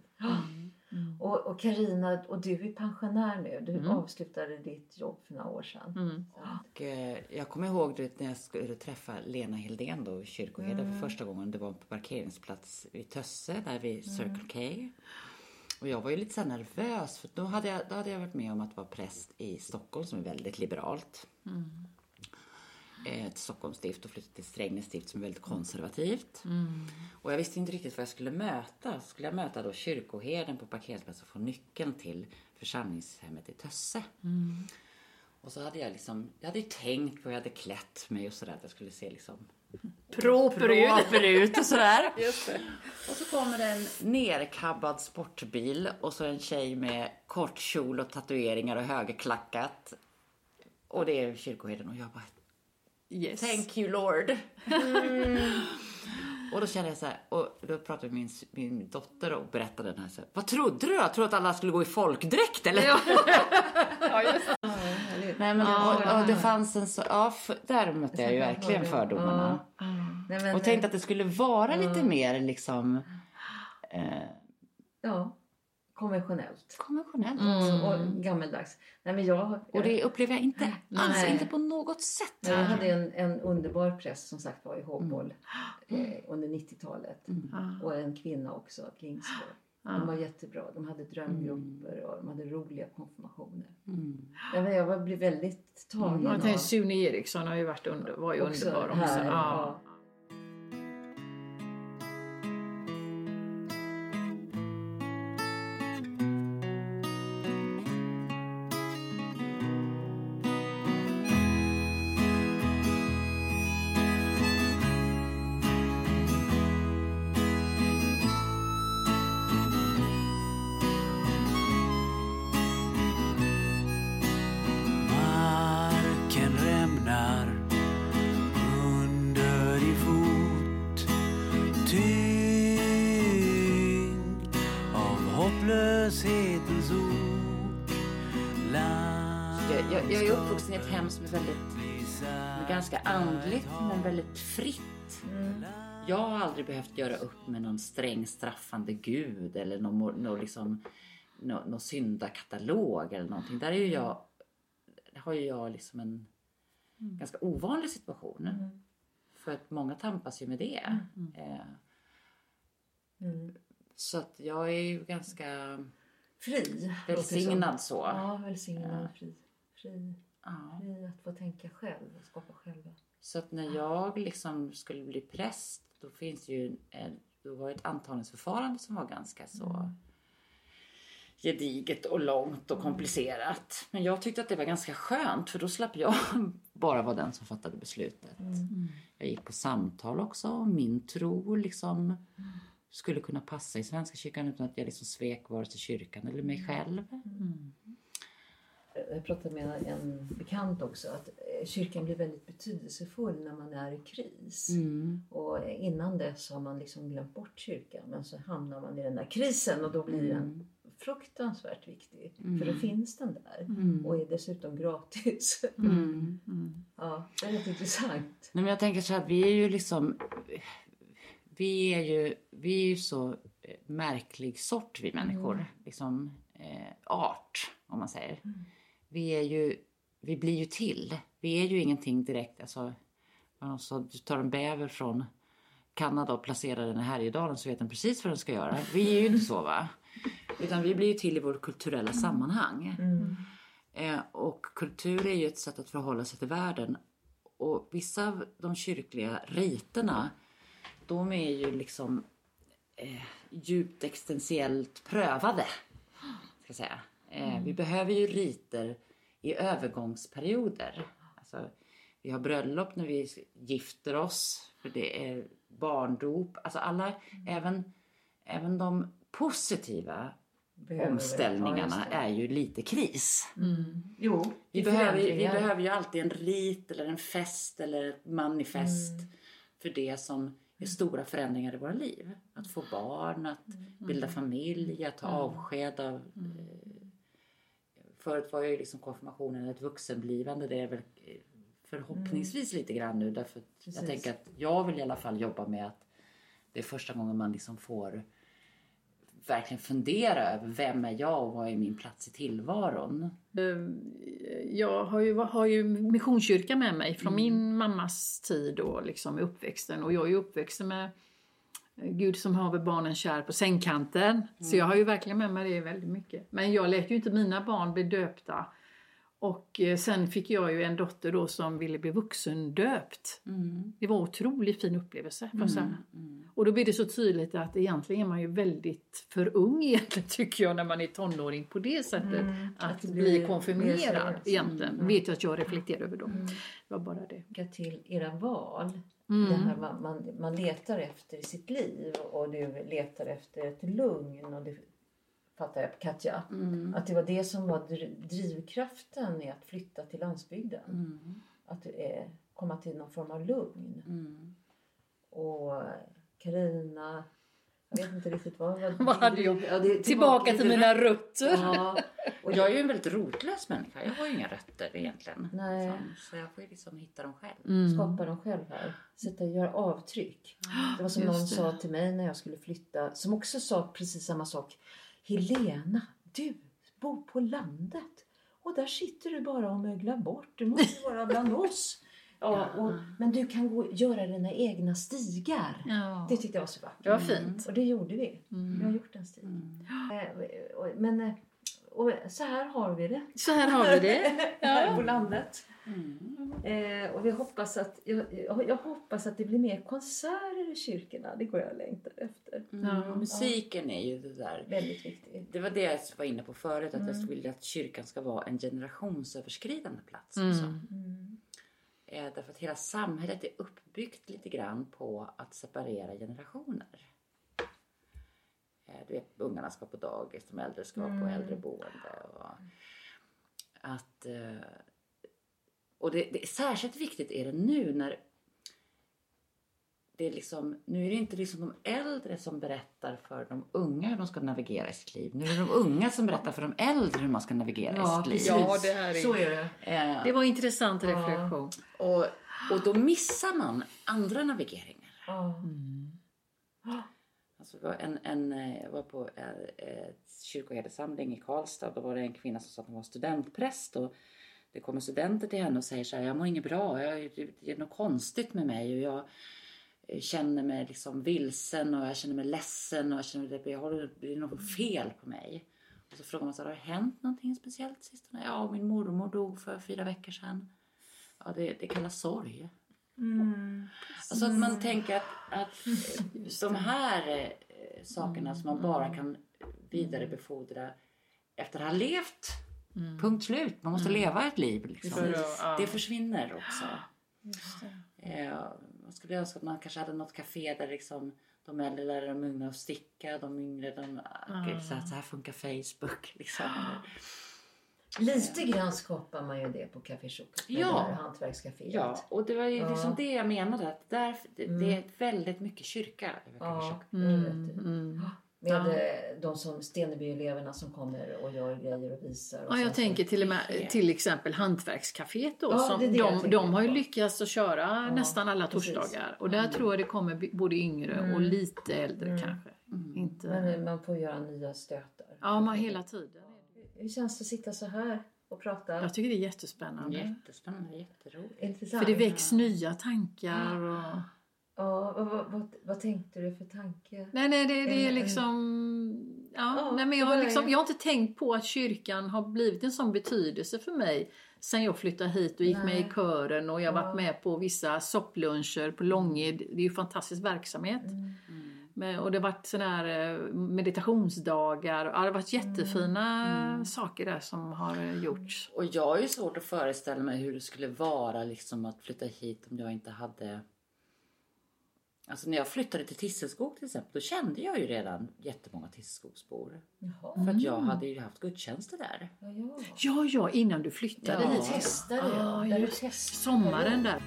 Och, och Carina, och du är pensionär nu. Du avslutade ditt jobb för några år sedan. Mm. Och, eh, jag kommer ihåg du, vet, när jag skulle träffa Lena Hildén då, kyrkoherde för första gången. Det var på parkeringsplats vid Tösse, där vid Circle K. Och jag var ju lite så nervös för då hade, jag, då hade jag varit med om att vara präst i Stockholm som är väldigt liberalt. Eh, Ett Stockholms stift och flyttade till Strängnäs stift som är väldigt konservativt. Och jag visste inte riktigt vad jag skulle möta. Skulle jag möta då kyrkoherden på parkeringsplatsen och få nyckeln till församlingshemmet i Tösse. Och så hade jag liksom, jag hade tänkt på, jag hade klätt mig och sådär att jag skulle se liksom Proper ut. ut och sådär. Och så kommer det en nerkabbad sportbil och så en tjej med kort kjol och tatueringar och högerklackat. Och det är kyrkoherden och jag bara Yes. Thank you Lord. Mm. Och då kände jag så här, och då pratade min, min dotter och berättade den här så här, Vad trodde du då? Trodde att alla skulle gå i folkdräkt eller? Nej men och, och det fanns en så, ja för, där mötte jag ju verkligen fördomarna. Nej, men, Och tänkte att det skulle vara lite mer liksom, eh, ja, konventionellt. Konventionellt. Så, och gammeldags. Nej, men jag, Och det upplever jag inte alls, inte på något sätt. Nej, jag hade en, en underbar präst som sagt var i Håboll eh, under 90-talet. Och en kvinna också, Klingsborg. De var jättebra. De hade drömgrupper och de hade roliga konfirmationer. Men jag var- blev väldigt tagen Jag av Sune Eriksson har ju varit under, var ju också underbar också. här. Ja. Ja. Andligt men väldigt fritt. Jag har aldrig behövt göra upp med någon sträng straffande gud eller någon, någon, liksom, någon, någon syndakatalog eller någonting. Där är ju jag, har ju jag liksom en ganska ovanlig situation. För att många tampas ju med det. Eh, Så att jag är ju ganska Fri. välsignad så. Ja, välsignad. Fri. Fri. Ja. Fri att få tänka själv och skapa själva. Så att när jag liksom skulle bli präst då finns det ju en, då var ett antagningsförfarande som var ganska så gediget och långt och komplicerat. Men jag tyckte att det var ganska skönt för då slapp jag bara vara den som fattade beslutet. Jag gick på samtal också om min tro liksom skulle kunna passa i Svenska kyrkan utan att jag liksom svek vare sig kyrkan eller mig själv. Jag pratade med en bekant också att eh, kyrkan blir väldigt betydelsefull när man är i kris. Mm. Och innan dess har man liksom glömt bort kyrkan men så hamnar man i den där krisen och då blir den Mm. fruktansvärt viktig. För då finns den där och är dessutom gratis. Mm. ja, det är rätt intressant. Nej, men jag tänker så här, vi är ju liksom... Vi är ju, vi är ju så eh, märklig sort vi människor. Liksom eh, art, om man säger. Vi är ju, vi blir ju till. Vi är ju ingenting direkt, alltså... Alltså, du tar en bäver från Kanada och placerar den i Härjedalen så vet den precis vad den ska göra. Vi är ju inte så va? Utan vi blir ju till i vårt kulturella sammanhang. Eh, och kultur är ju ett sätt att förhålla sig till världen. Och vissa av de kyrkliga riterna, de är ju liksom eh, djupt existentiellt prövade. Ska jag säga. Eh, Vi behöver ju riter i övergångsperioder. Alltså, vi har bröllop när vi gifter oss, för det är barndop. Alltså alla, även, även de positiva Behöver- omställningarna ja, är ju lite kris. Jo, Vi behöver, vi behöver ju alltid en rit eller en fest eller ett manifest Mm. för det som är stora förändringar i våra liv. Att få barn, att bilda Mm. familj, att ta avsked av... Förut var ju liksom konfirmationen ett vuxenblivande. Det är väl eh, förhoppningsvis lite grann nu. Därför jag Mm. Tänker att jag vill i alla fall jobba med att det är första gången man liksom får verkligen fundera över vem är jag och vad är min plats i tillvaron. Jag har ju, har ju Missionskyrkan med mig från min mammas tid och liksom uppväxten. Och jag är ju uppväxt med Gud som haver barnen kär på sängkanten. Så jag har ju verkligen med mig det väldigt mycket. Men jag lät ju inte mina barn bli döpta. Och eh, sen fick jag ju en dotter då som ville bli vuxendöpt. Det var en otroligt fin upplevelse. får jag säga. Och då blir det så tydligt att egentligen är man ju väldigt för ung egentligen tycker jag när man är tonåring på det sättet. att, att det bli konfirmerad seriöst. egentligen. Vet jag att jag reflekterar över då. Det var bara det. till era val. Mm. Det här man, man, man letar efter i sitt liv och du letar efter ett lugn. Och det fattar jag Katja. Mm. Att det var det som var dr- drivkraften i att flytta till landsbygden. Mm. Att eh, komma till någon form av lugn. Mm. Och Karina jag vet inte riktigt vad. Vad, Vad hade jag? Ja, det är Tillbaka till mina rötter. Ja, Och jag är ju en väldigt rotlös människa. Jag har ju inga rötter egentligen. Nej. Så jag får ju liksom hitta dem själv. skapa dem själv här. Sätta, göra avtryck. Det var som någon Just det. sa till mig när jag skulle flytta, som också sa precis samma sak. Helena, du bor på landet. Och där sitter du bara och möglar bort. Du måste vara bland oss. Ja, och, men du kan gå, göra dina egna stigar. Ja. Det tyckte jag var så vackert. Det var fint. Och det gjorde vi. Vi har gjort en stig. Eh, och- och- Men eh, och så här har vi det. Så här har vi det. Här på landet. Eh, och vi hoppas att, jag, jag, hoppas att det blir mer konserter i kyrkorna. Det går jag och längtar efter. Mm, musiken är ju det där. Väldigt viktigt. Det var det jag var inne på förut, att Mm. jag vill att kyrkan ska vara en generationsöverskridande plats. Mm. Mm. Eh, därför att hela samhället är uppbyggt lite grann på att separera generationer. Eh, du vet, ungarna ska på dagis, de äldre ska på äldreboende. Och att, eh, och det, det, särskilt viktigt är det nu när det är liksom, nu är det inte liksom de äldre som berättar för de unga hur de ska navigera i sitt liv. Nu är det de unga som berättar för de äldre hur man ska navigera Ja, i sitt liv. Ja, det här Så är... är det. Eh, Det var en intressant reflektion. och, och då missar man andra navigeringar. Ja. Alltså, det var en, en, eh, jag var på eh, ett kyrkoherdesamling i Karlstad. Då var det en kvinna som sa att hon var studentpräst. Och det kommer studenter till henne och säger så här, jag mår inget bra. Jag, det är något konstigt med mig. Och jag eh, känner mig liksom vilsen och jag känner mig ledsen. Och jag känner att jag har, det är något fel på mig. Och så frågar man så har det hänt någonting speciellt sistone? Ja, min mormor dog för fyra veckor sedan. Ja, det, det kallas sorg. Alltså att man tänker att, att de här eh, sakerna som man bara kan vidarebefordra efter att ha levt. Punkt slut. Man måste leva ett liv. Liksom. Att- ja. Det försvinner också. Eh, man skulle önska att man kanske hade något café där liksom de äldre lärde de unga att sticka. De yngre, de, okej, så, här, så här funkar Facebook. Liksom. Lite grann skapar man ju det på Café Choco. med Ja. det hantverkscaféet. Ja, och det var ju liksom Ja. Mm. det jag menade. Att där, det, det är väldigt mycket kyrka över Ja, det är rätt i. Mm. Med eh, de som Steneby-eleverna som kommer och gör grejer och visar. Och Ja, jag tänker till, och med, till exempel Hantverkscaféet då. Ja, som det det de, de har ju lyckats att köra nästan alla precis. torsdagar. Och där tror jag det kommer både yngre och lite äldre kanske. Inte... Men man får göra nya stötar. Ja, man hela tiden. Hur känns det att sitta så här och prata? Jag tycker det är jättespännande. Jättespännande, jätteroligt. Intressant. För det väcks nya tankar. Och... Ja, vad, vad, vad, vad tänkte du för tanke? Nej, nej, det, det är Mm. liksom... Ja, Ja, nej, men jag, har liksom, jag har inte tänkt på att kyrkan har blivit en sån betydelse för mig sen jag flyttade hit och gick med i Nej. kören och jag har varit med på vissa soppluncher på Långed. Det är ju fantastisk verksamhet. Mm. Men, och det har varit såna här eh, meditationsdagar. Ja, det har varit jättefina saker där som har eh, gjorts. Och jag har ju svårt att föreställa mig hur det skulle vara liksom att flytta hit om jag inte hade... Alltså när jag flyttade till Tisselskog till exempel, då kände jag ju redan jättemånga Tisselskogsbor. Jaha. För att jag hade ju haft gudstjänster där. Ja, ja. Ja, ja, innan du flyttade Ja. hit. Testade Ja, jag. just du testade. Sommaren där.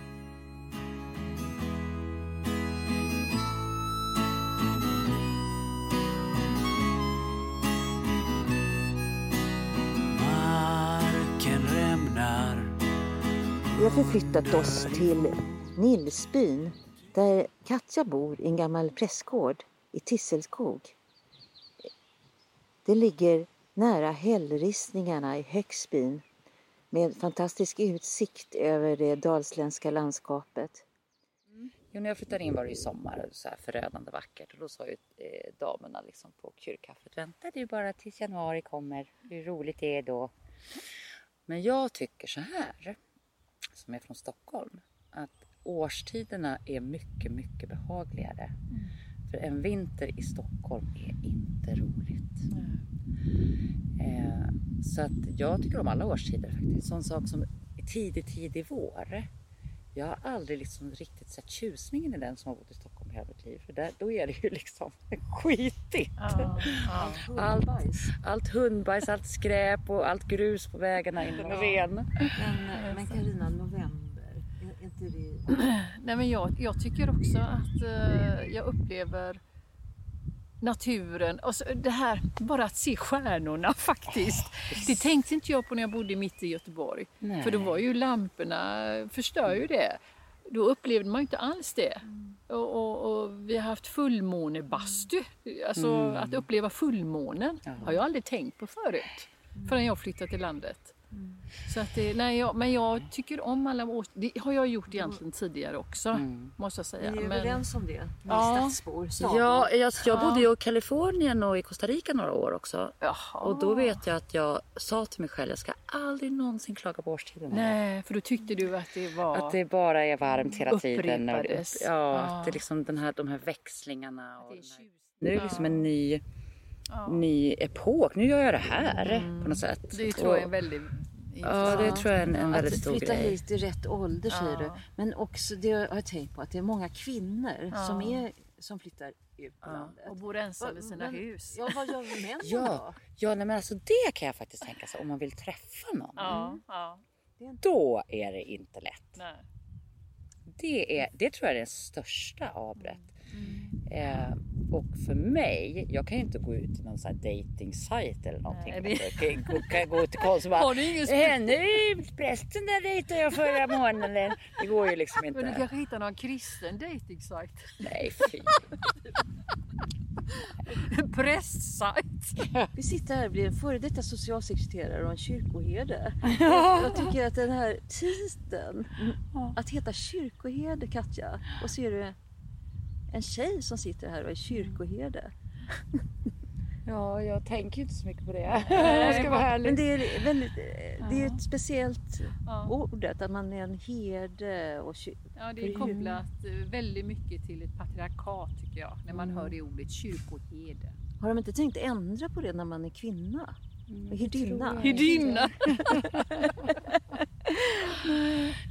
Vi har förflyttat oss till Nilsbyn där Katja bor i en gammal prästgård i Tisselskog. Det ligger nära hällristningarna i Högsbyn med fantastisk utsikt över det dalsländska landskapet. Mm. Jo, när jag flyttade in var det ju sommar, så här förödande vackert. Och då sa ju eh, damerna liksom på kyrkkaffet, vänta du bara tills januari kommer, hur roligt det är då. Men jag tycker så här, som är från Stockholm, att årstiderna är mycket, mycket behagligare. För en vinter i Stockholm är inte roligt. Eh, så att jag tycker om alla årstider faktiskt. Sån sak som tidig, tidig vår. Jag har aldrig liksom riktigt sett tjusningen i den som har bott i Stockholm hela mitt liv. För där, då är det ju liksom skitigt. Allt, allt hundbajs, allt skräp och allt grus på vägarna in i ren. Men, Carina, november, inte det... Nej, men jag, jag tycker också att eh, jag upplever naturen och så det här bara att se stjärnorna faktiskt. Det tänkte inte jag på när jag bodde mitt i Göteborg. Nej. För då var ju lamporna förstör ju det. då upplevde man ju inte alls det. Och, och, och vi har haft fullmånebastu. Alltså att uppleva fullmånen har jag aldrig tänkt på förut. Förrän jag flyttade till landet. Så att det, nej, jag, men jag tycker om alla års... Det har jag gjort egentligen tidigare också. Måste jag säga. Vi är Men, överens om det, ni Ja. stadsbor. Ja, jag, jag bodde ju i Kalifornien och i Costa Rica några år också. Jaha. Och då vet jag att jag sa till mig själv, jag ska aldrig någonsin klaga på årstiderna. Nej, för då tyckte du att det var... Att det bara är varmt hela tiden. Och ja, Ja. att det är liksom den här, de här växlingarna. Och det är den här, tjusigt. nu är det liksom en ny, Ja. ny epok. Nu gör jag det här på något sätt. Det tror jag är en väldigt Ja, det tror jag är en, en väldigt att stor flytta grej. hit i rätt ålder säger Ja. du. Men också det har jag tänkt på att det är många kvinnor Ja. som, är, som flyttar ut på landet. och bor ensam i sina Men- hus. Ja, vad gör männen Ja, då? ja nej, men alltså det kan jag faktiskt tänka sig om man vill träffa någon. Ja, ja. Då är det inte lätt. Nej. Det, är, det tror jag är det största avbrätt. Mm. Eh, och för mig, jag kan ju inte gå ut i någon sån här dating site eller någonting. Nej, det- Jag kan gå, kan gå till Konsum och bara, Har du ingen spe- "Eh, nu prästen där dejtade jag förra månaden. Det går ju liksom Men du inte. kanske hittar någon kristen dejtingsajt? Nej fy. Prästsajt? Vi sitter här och blir en före detta socialsekreterare och en kyrkoherde. Jag, jag tycker att den här titeln, att heta kyrkoherde Katja, och så är det en tjej som sitter här och är kyrkoherde. Ja, jag tänker inte så mycket på det. Jag ska vara Men ärlig. det är väldigt, det är ett speciellt Ja. ordet, att man är en herde och Ja, det är kopplat eh, väldigt mycket till ett patriarkat tycker jag. När man hör det ordet kyrkoherde. Har de inte tänkt ändra på det när man är kvinna? Hyrdinna? Hydinna!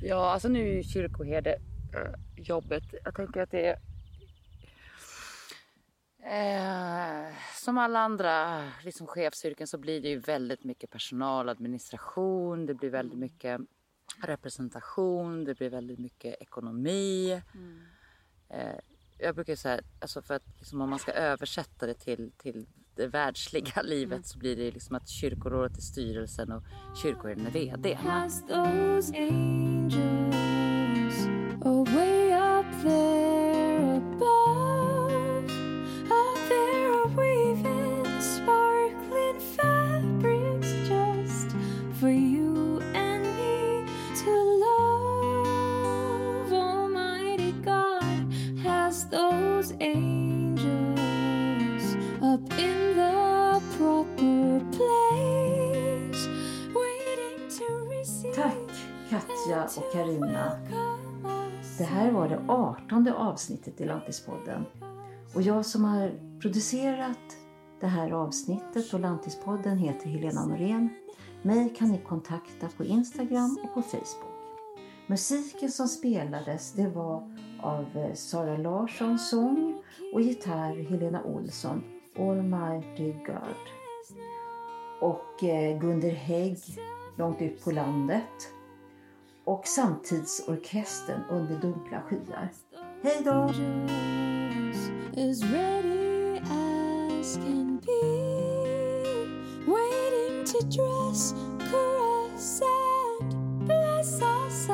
Ja, alltså nu är kyrkoherde eh, jobbet. Jag tänker att det är eh, som alla andra liksom chefsyrken så blir det ju väldigt mycket personaladministration. Det blir väldigt mycket representation. Det blir väldigt mycket ekonomi. Eh, jag brukar säga, alltså för att liksom om man ska översätta det till, till det världsliga livet så blir det liksom att kyrkorådet är styrelsen och kyrkoherden är VD. past those angels away up there Katja och Karina. Det här var det artonde avsnittet i Lantispodden. Och jag som har producerat det här avsnittet och Lantispodden heter Helena Norén. Mig kan ni kontakta på Instagram och på Facebook. Musiken som spelades det var av eh, Sara Larsson sång och gitarr Helena Olsson, All my dear God. Och eh, Gunder Hägg, Långt ut på landet. Och Samtidsorkestern under dunkla skyar. Hej då! To dress, caress, and bless us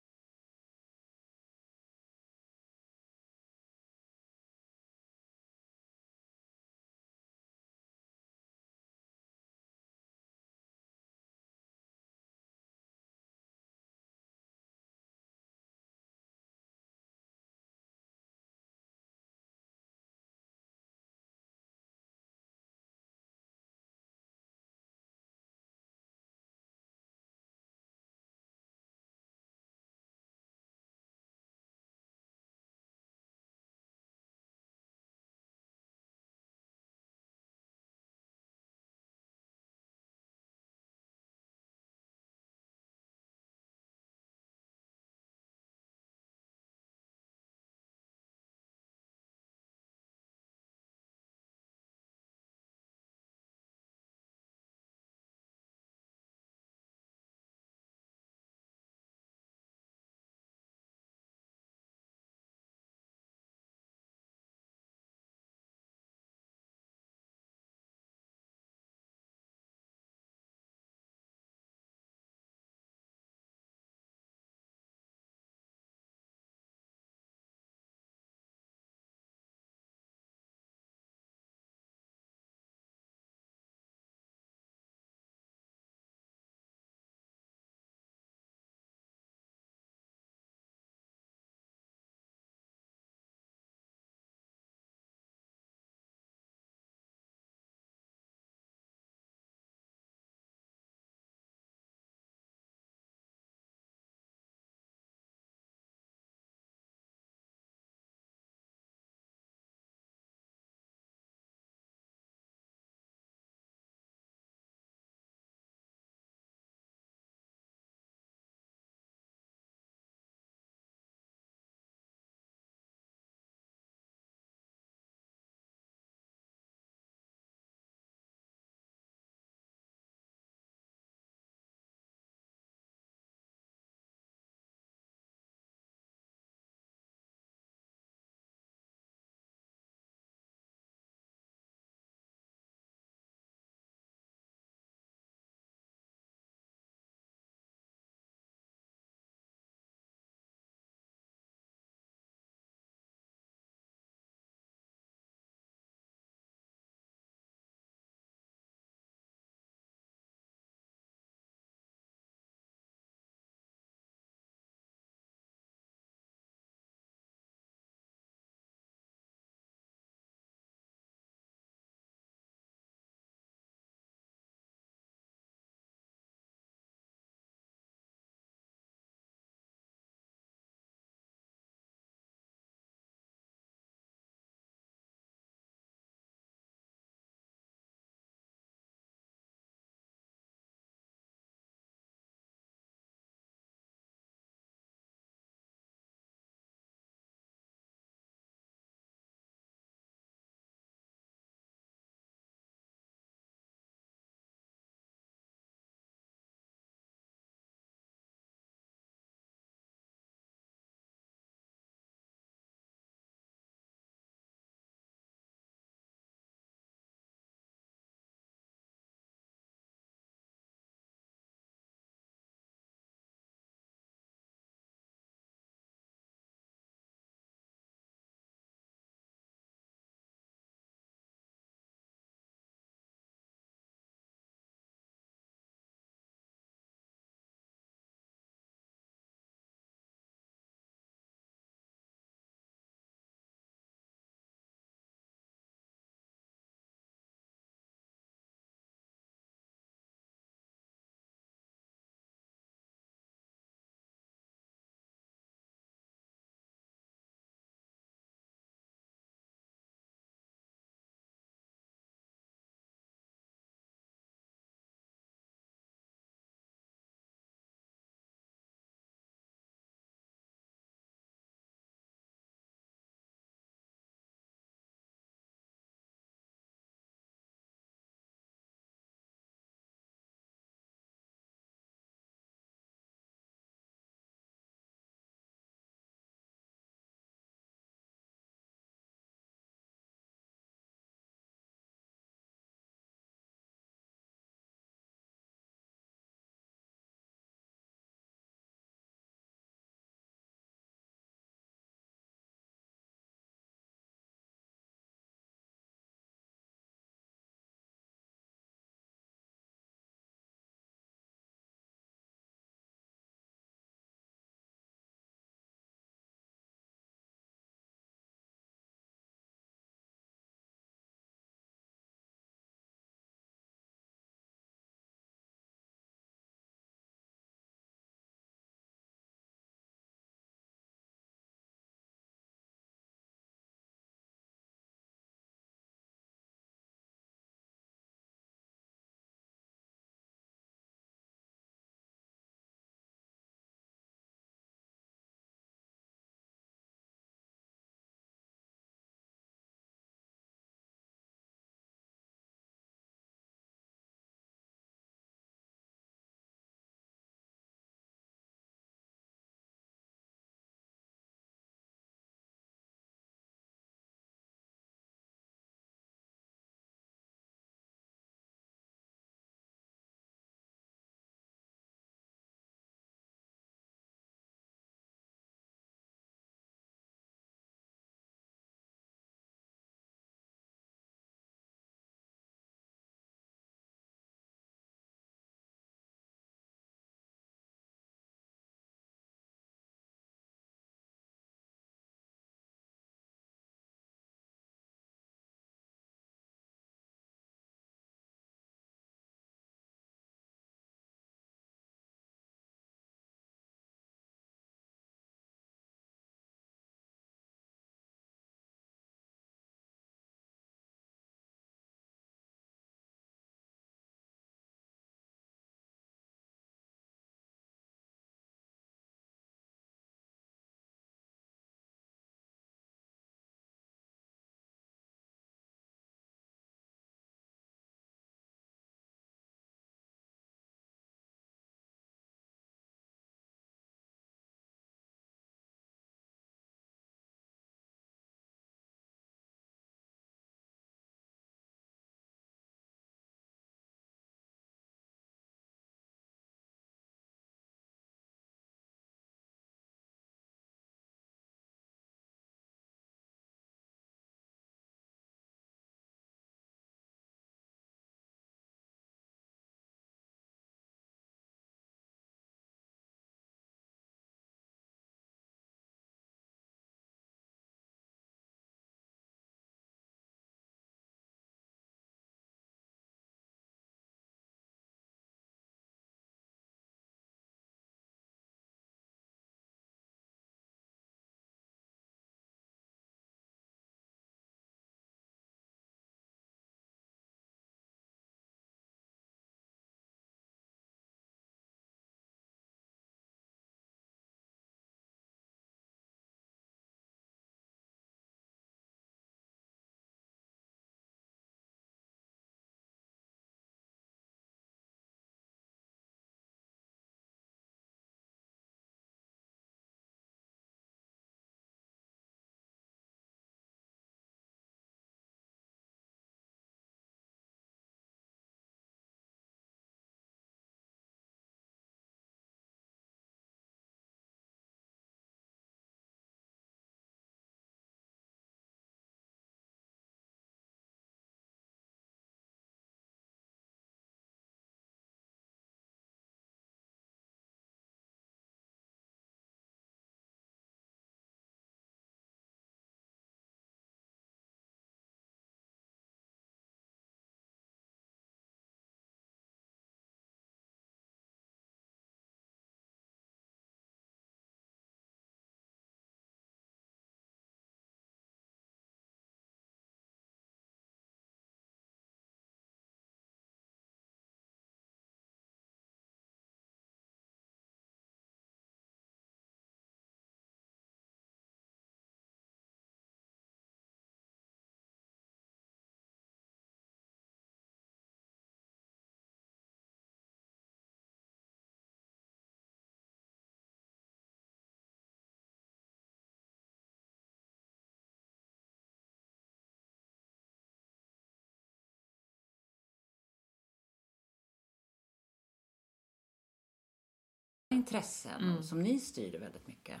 intressen som ni styrde väldigt mycket.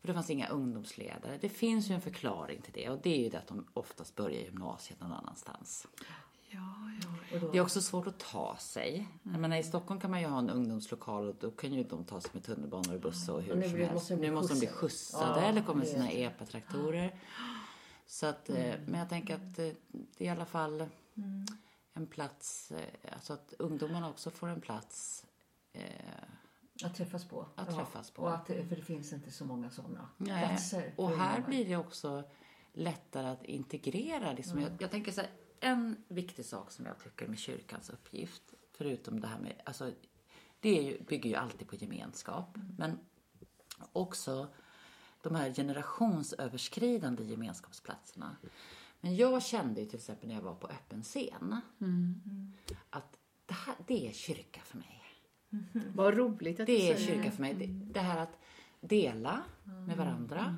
För det fanns inga ungdomsledare. Det finns ju en förklaring till det och det är ju det att de oftast börjar gymnasiet någon annanstans. Ja, ja. Det är också svårt att ta sig. Jag menar, I Stockholm kan man ju ha en ungdomslokal och då kan ju de ta sig med tunnelbanor och bussar och hur Och nu som helst. måste de bli nu måste de bli skjutsade. Ja, eller komma med sina epatraktorer. Så att, eh, men jag tänker att eh, det är i alla fall en plats, eh, alltså att ungdomarna också får en plats eh, Att träffas på. Att träffas på. Och att, för det finns inte så många sådana Nej. platser. Och här ungdomar. blir det också lättare att integrera. Liksom. Jag, jag tänker så här, en viktig sak som jag tycker med kyrkans uppgift, förutom det här med, alltså, det är ju, bygger ju alltid på gemenskap, men också de här generationsöverskridande gemenskapsplatserna. Men jag kände ju till exempel när jag var på öppen scen att det, här, det är kyrka för mig. Vad roligt att du Det är säger kyrka för mig. Det, det här att dela med varandra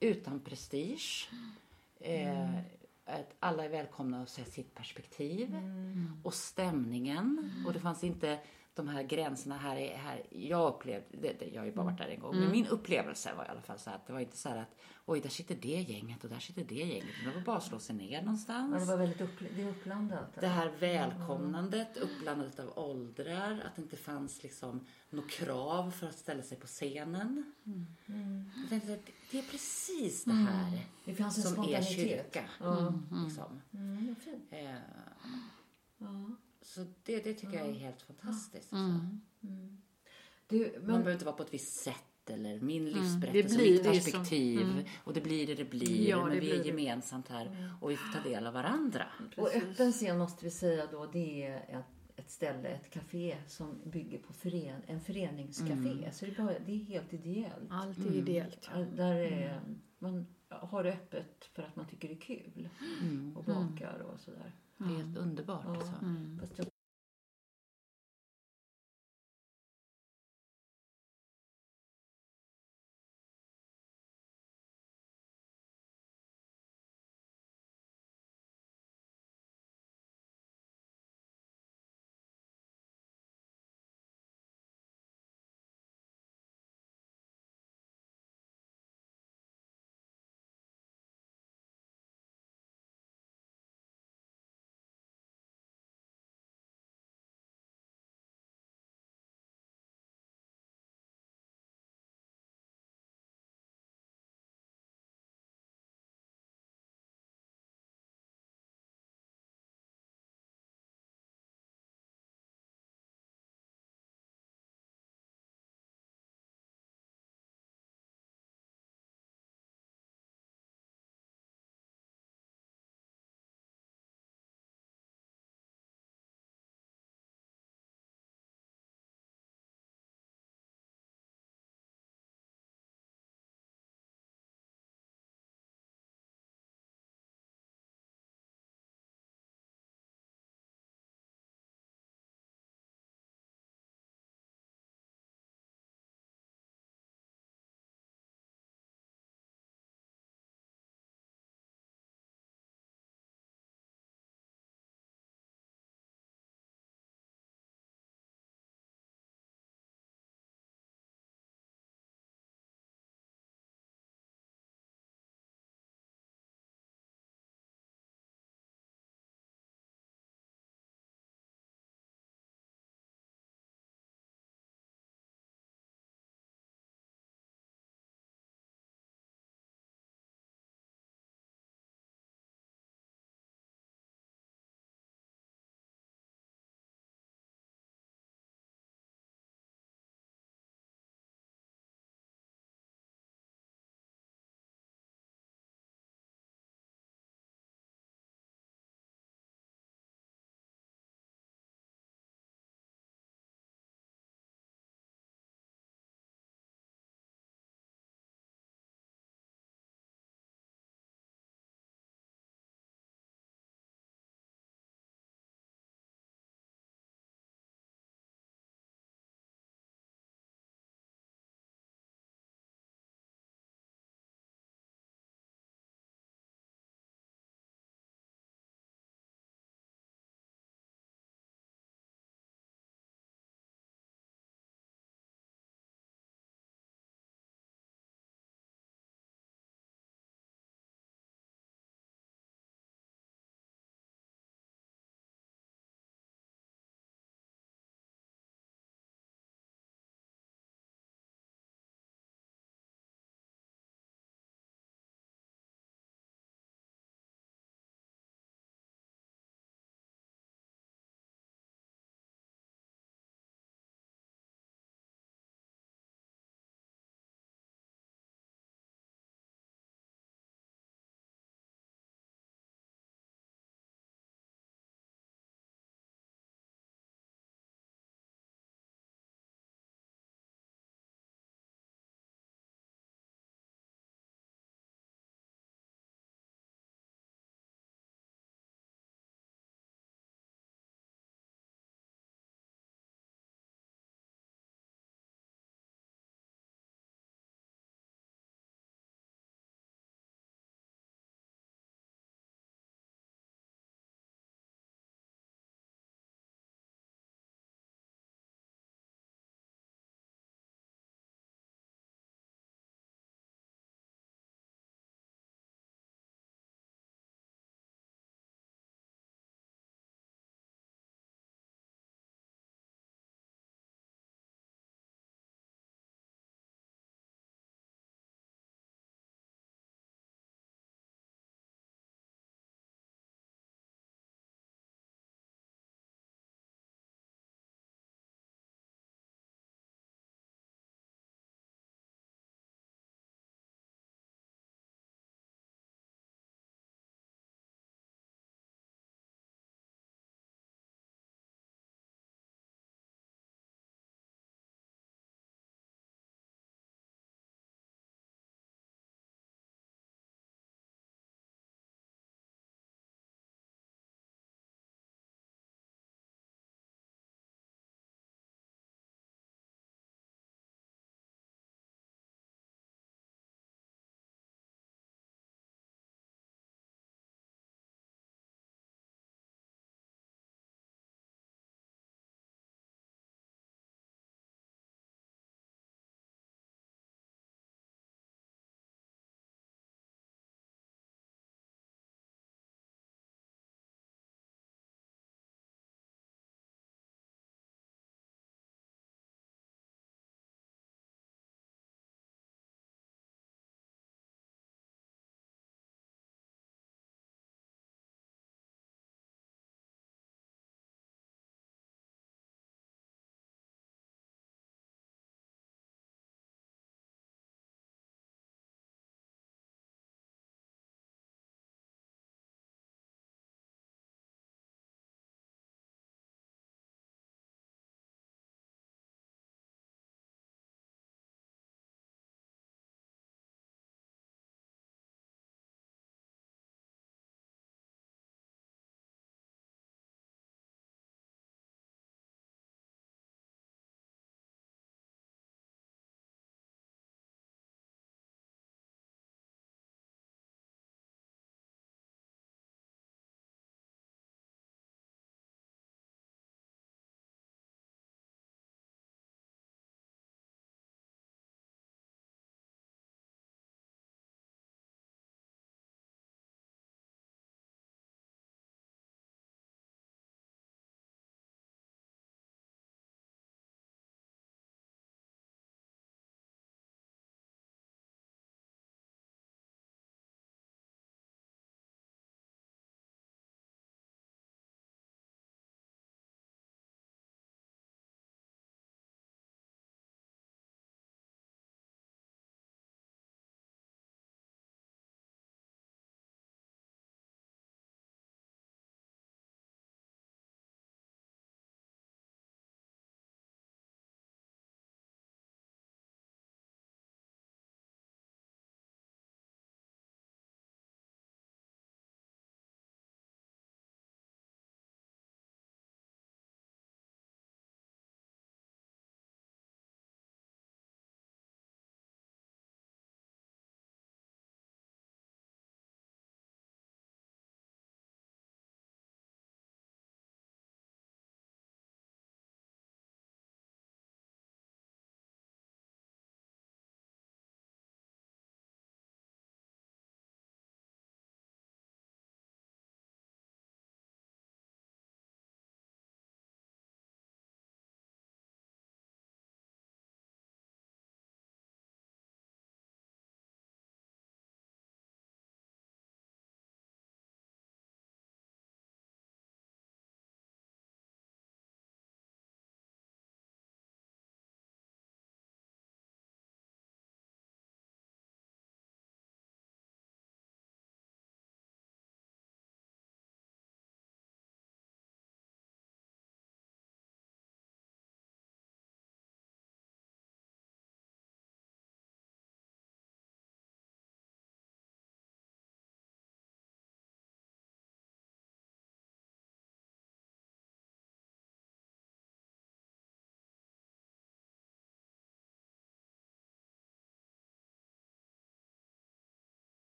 utan prestige. Eh, att alla är välkomna att se sitt perspektiv. Och stämningen. Och det fanns inte de här gränserna här. Är, här jag upplevde, det, det, jag har ju bara varit där en gång, men min upplevelse var i alla fall så att det var inte så här att oj, där sitter det gänget och där sitter det gänget. Det var bara att slå sig ner någonstans. Ja, det var väldigt upp, det uppblandat. Det här välkomnandet, uppblandandet av åldrar, att det inte fanns liksom något krav för att ställa sig på scenen. Jag tänkte att det är precis det här Det fanns en som är kyrka. Liksom. Mm. Eh, Ja. Så det, det tycker jag är helt fantastiskt. Alltså. Du, Man men, behöver inte vara på ett visst sätt eller min Det livsberättelse, blir mitt det som- perspektiv. Och det blir det det blir. Ja, men det vi blir är det. gemensamt här och vi får ta del av varandra. och öppen scen måste vi säga då, det är ett, ett ställe, ett café som bygger på fören, en föreningscafé. Så det är, bara, det är helt ideellt. Allt är ideellt. Där är, man har det öppet för att man tycker det är kul. Och bakar och sådär. Det är helt underbart. Ja. Alltså. Fast jag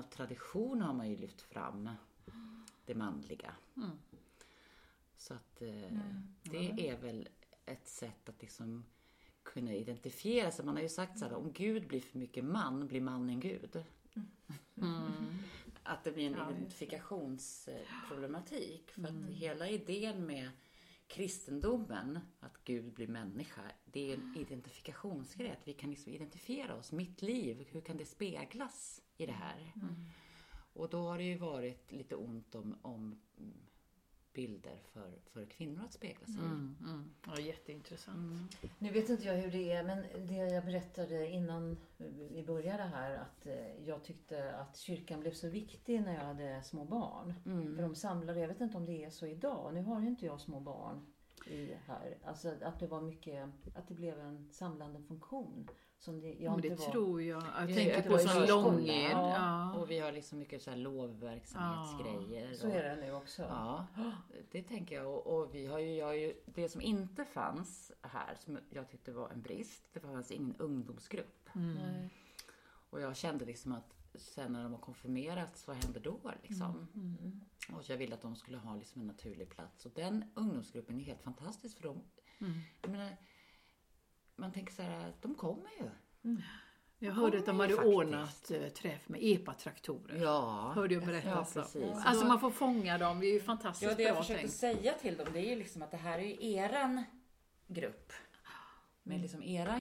Av tradition har man ju lyft fram det manliga. Så att eh, det är väl ett sätt att liksom kunna identifiera sig. Man har ju sagt så här, om Gud blir för mycket man, blir mannen Gud. Att det blir en identifikationsproblematik. För att hela idén med kristendomen, att Gud blir människa, det är en identifikationsgrej. Att vi kan liksom identifiera oss. Mitt liv, hur kan det speglas i det här? Och då har det ju varit lite ont om, om mm, bilder för, för kvinnor att spegla sig i. Mm. Ja, jätteintressant. Nu vet inte jag hur det är, men det jag berättade innan vi började här att eh, jag tyckte att kyrkan blev så viktig när jag hade små barn. För de samlade, jag vet inte om det är så idag, nu har ju inte jag små barn i här. Alltså att det var mycket, att det blev en samlande funktion. Som det, jag Men det inte var. tror jag. Jag Det tänker är på förskolan. långed. Ja. Ja. Och vi har liksom mycket så här lovverksamhetsgrejer. Så och- är det nu också. Ja, det tänker jag. Och, och vi har ju, jag har ju, det som inte fanns här, som jag tyckte var en brist, det fanns ingen ungdomsgrupp. Nej. Och jag kände liksom att sen när de har konfirmerats, vad händer då liksom? Och jag ville att de skulle ha liksom en naturlig plats. Och den ungdomsgruppen är helt fantastisk för dem. Jag menar, man tänker så här, de kommer ju. Jag hörde att de hade ordnat eh, träff med epatraktorer. Ja, Hörde jag berättas ja om. Alltså man får fånga dem, det är ju fantastiskt Ja, det jag försökte tänkt. säga till dem, det är ju liksom att det här är ju eran grupp. Med liksom eran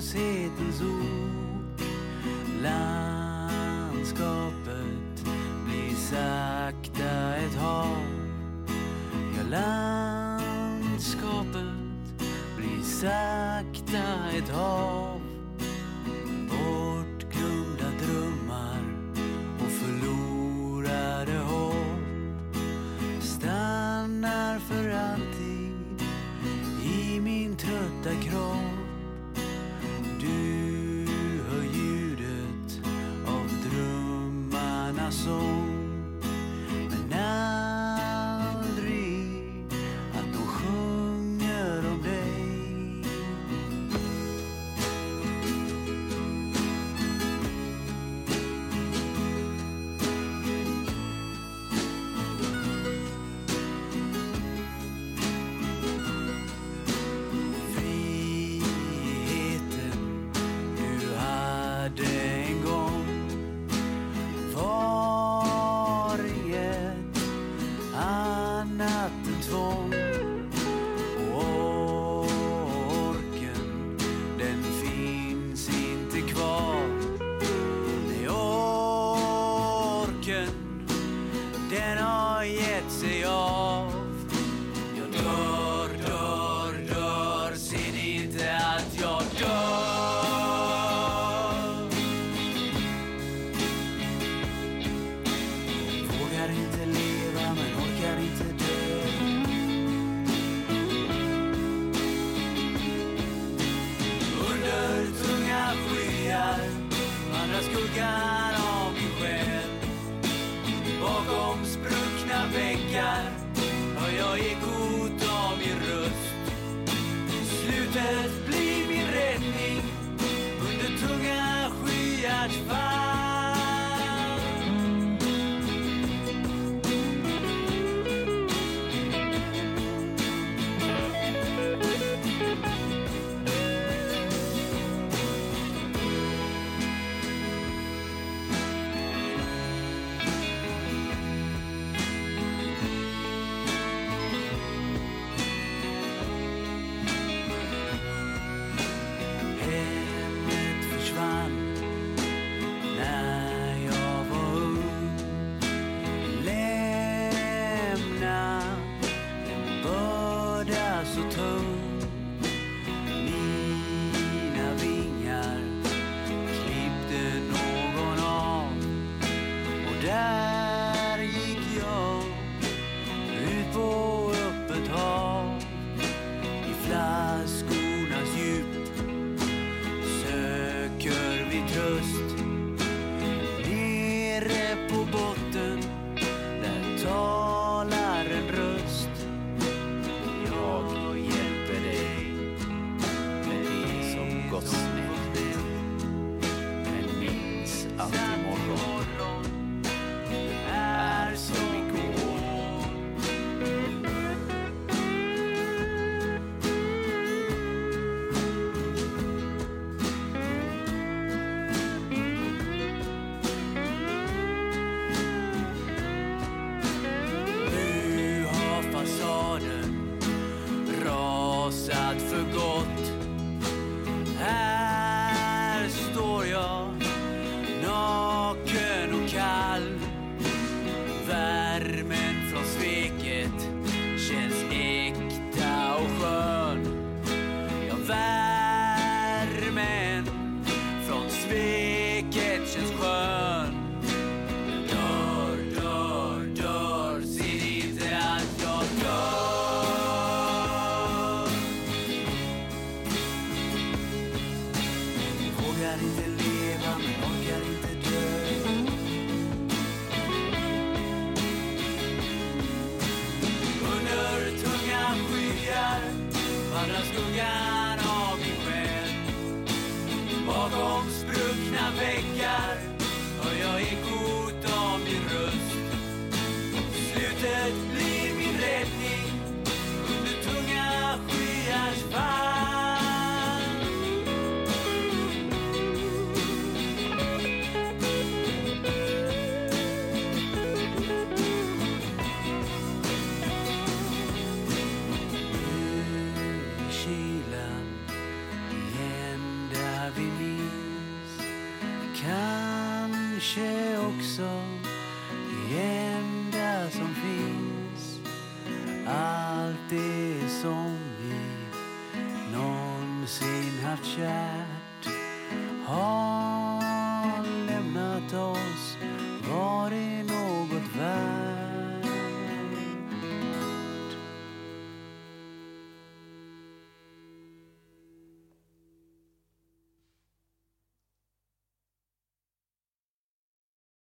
redes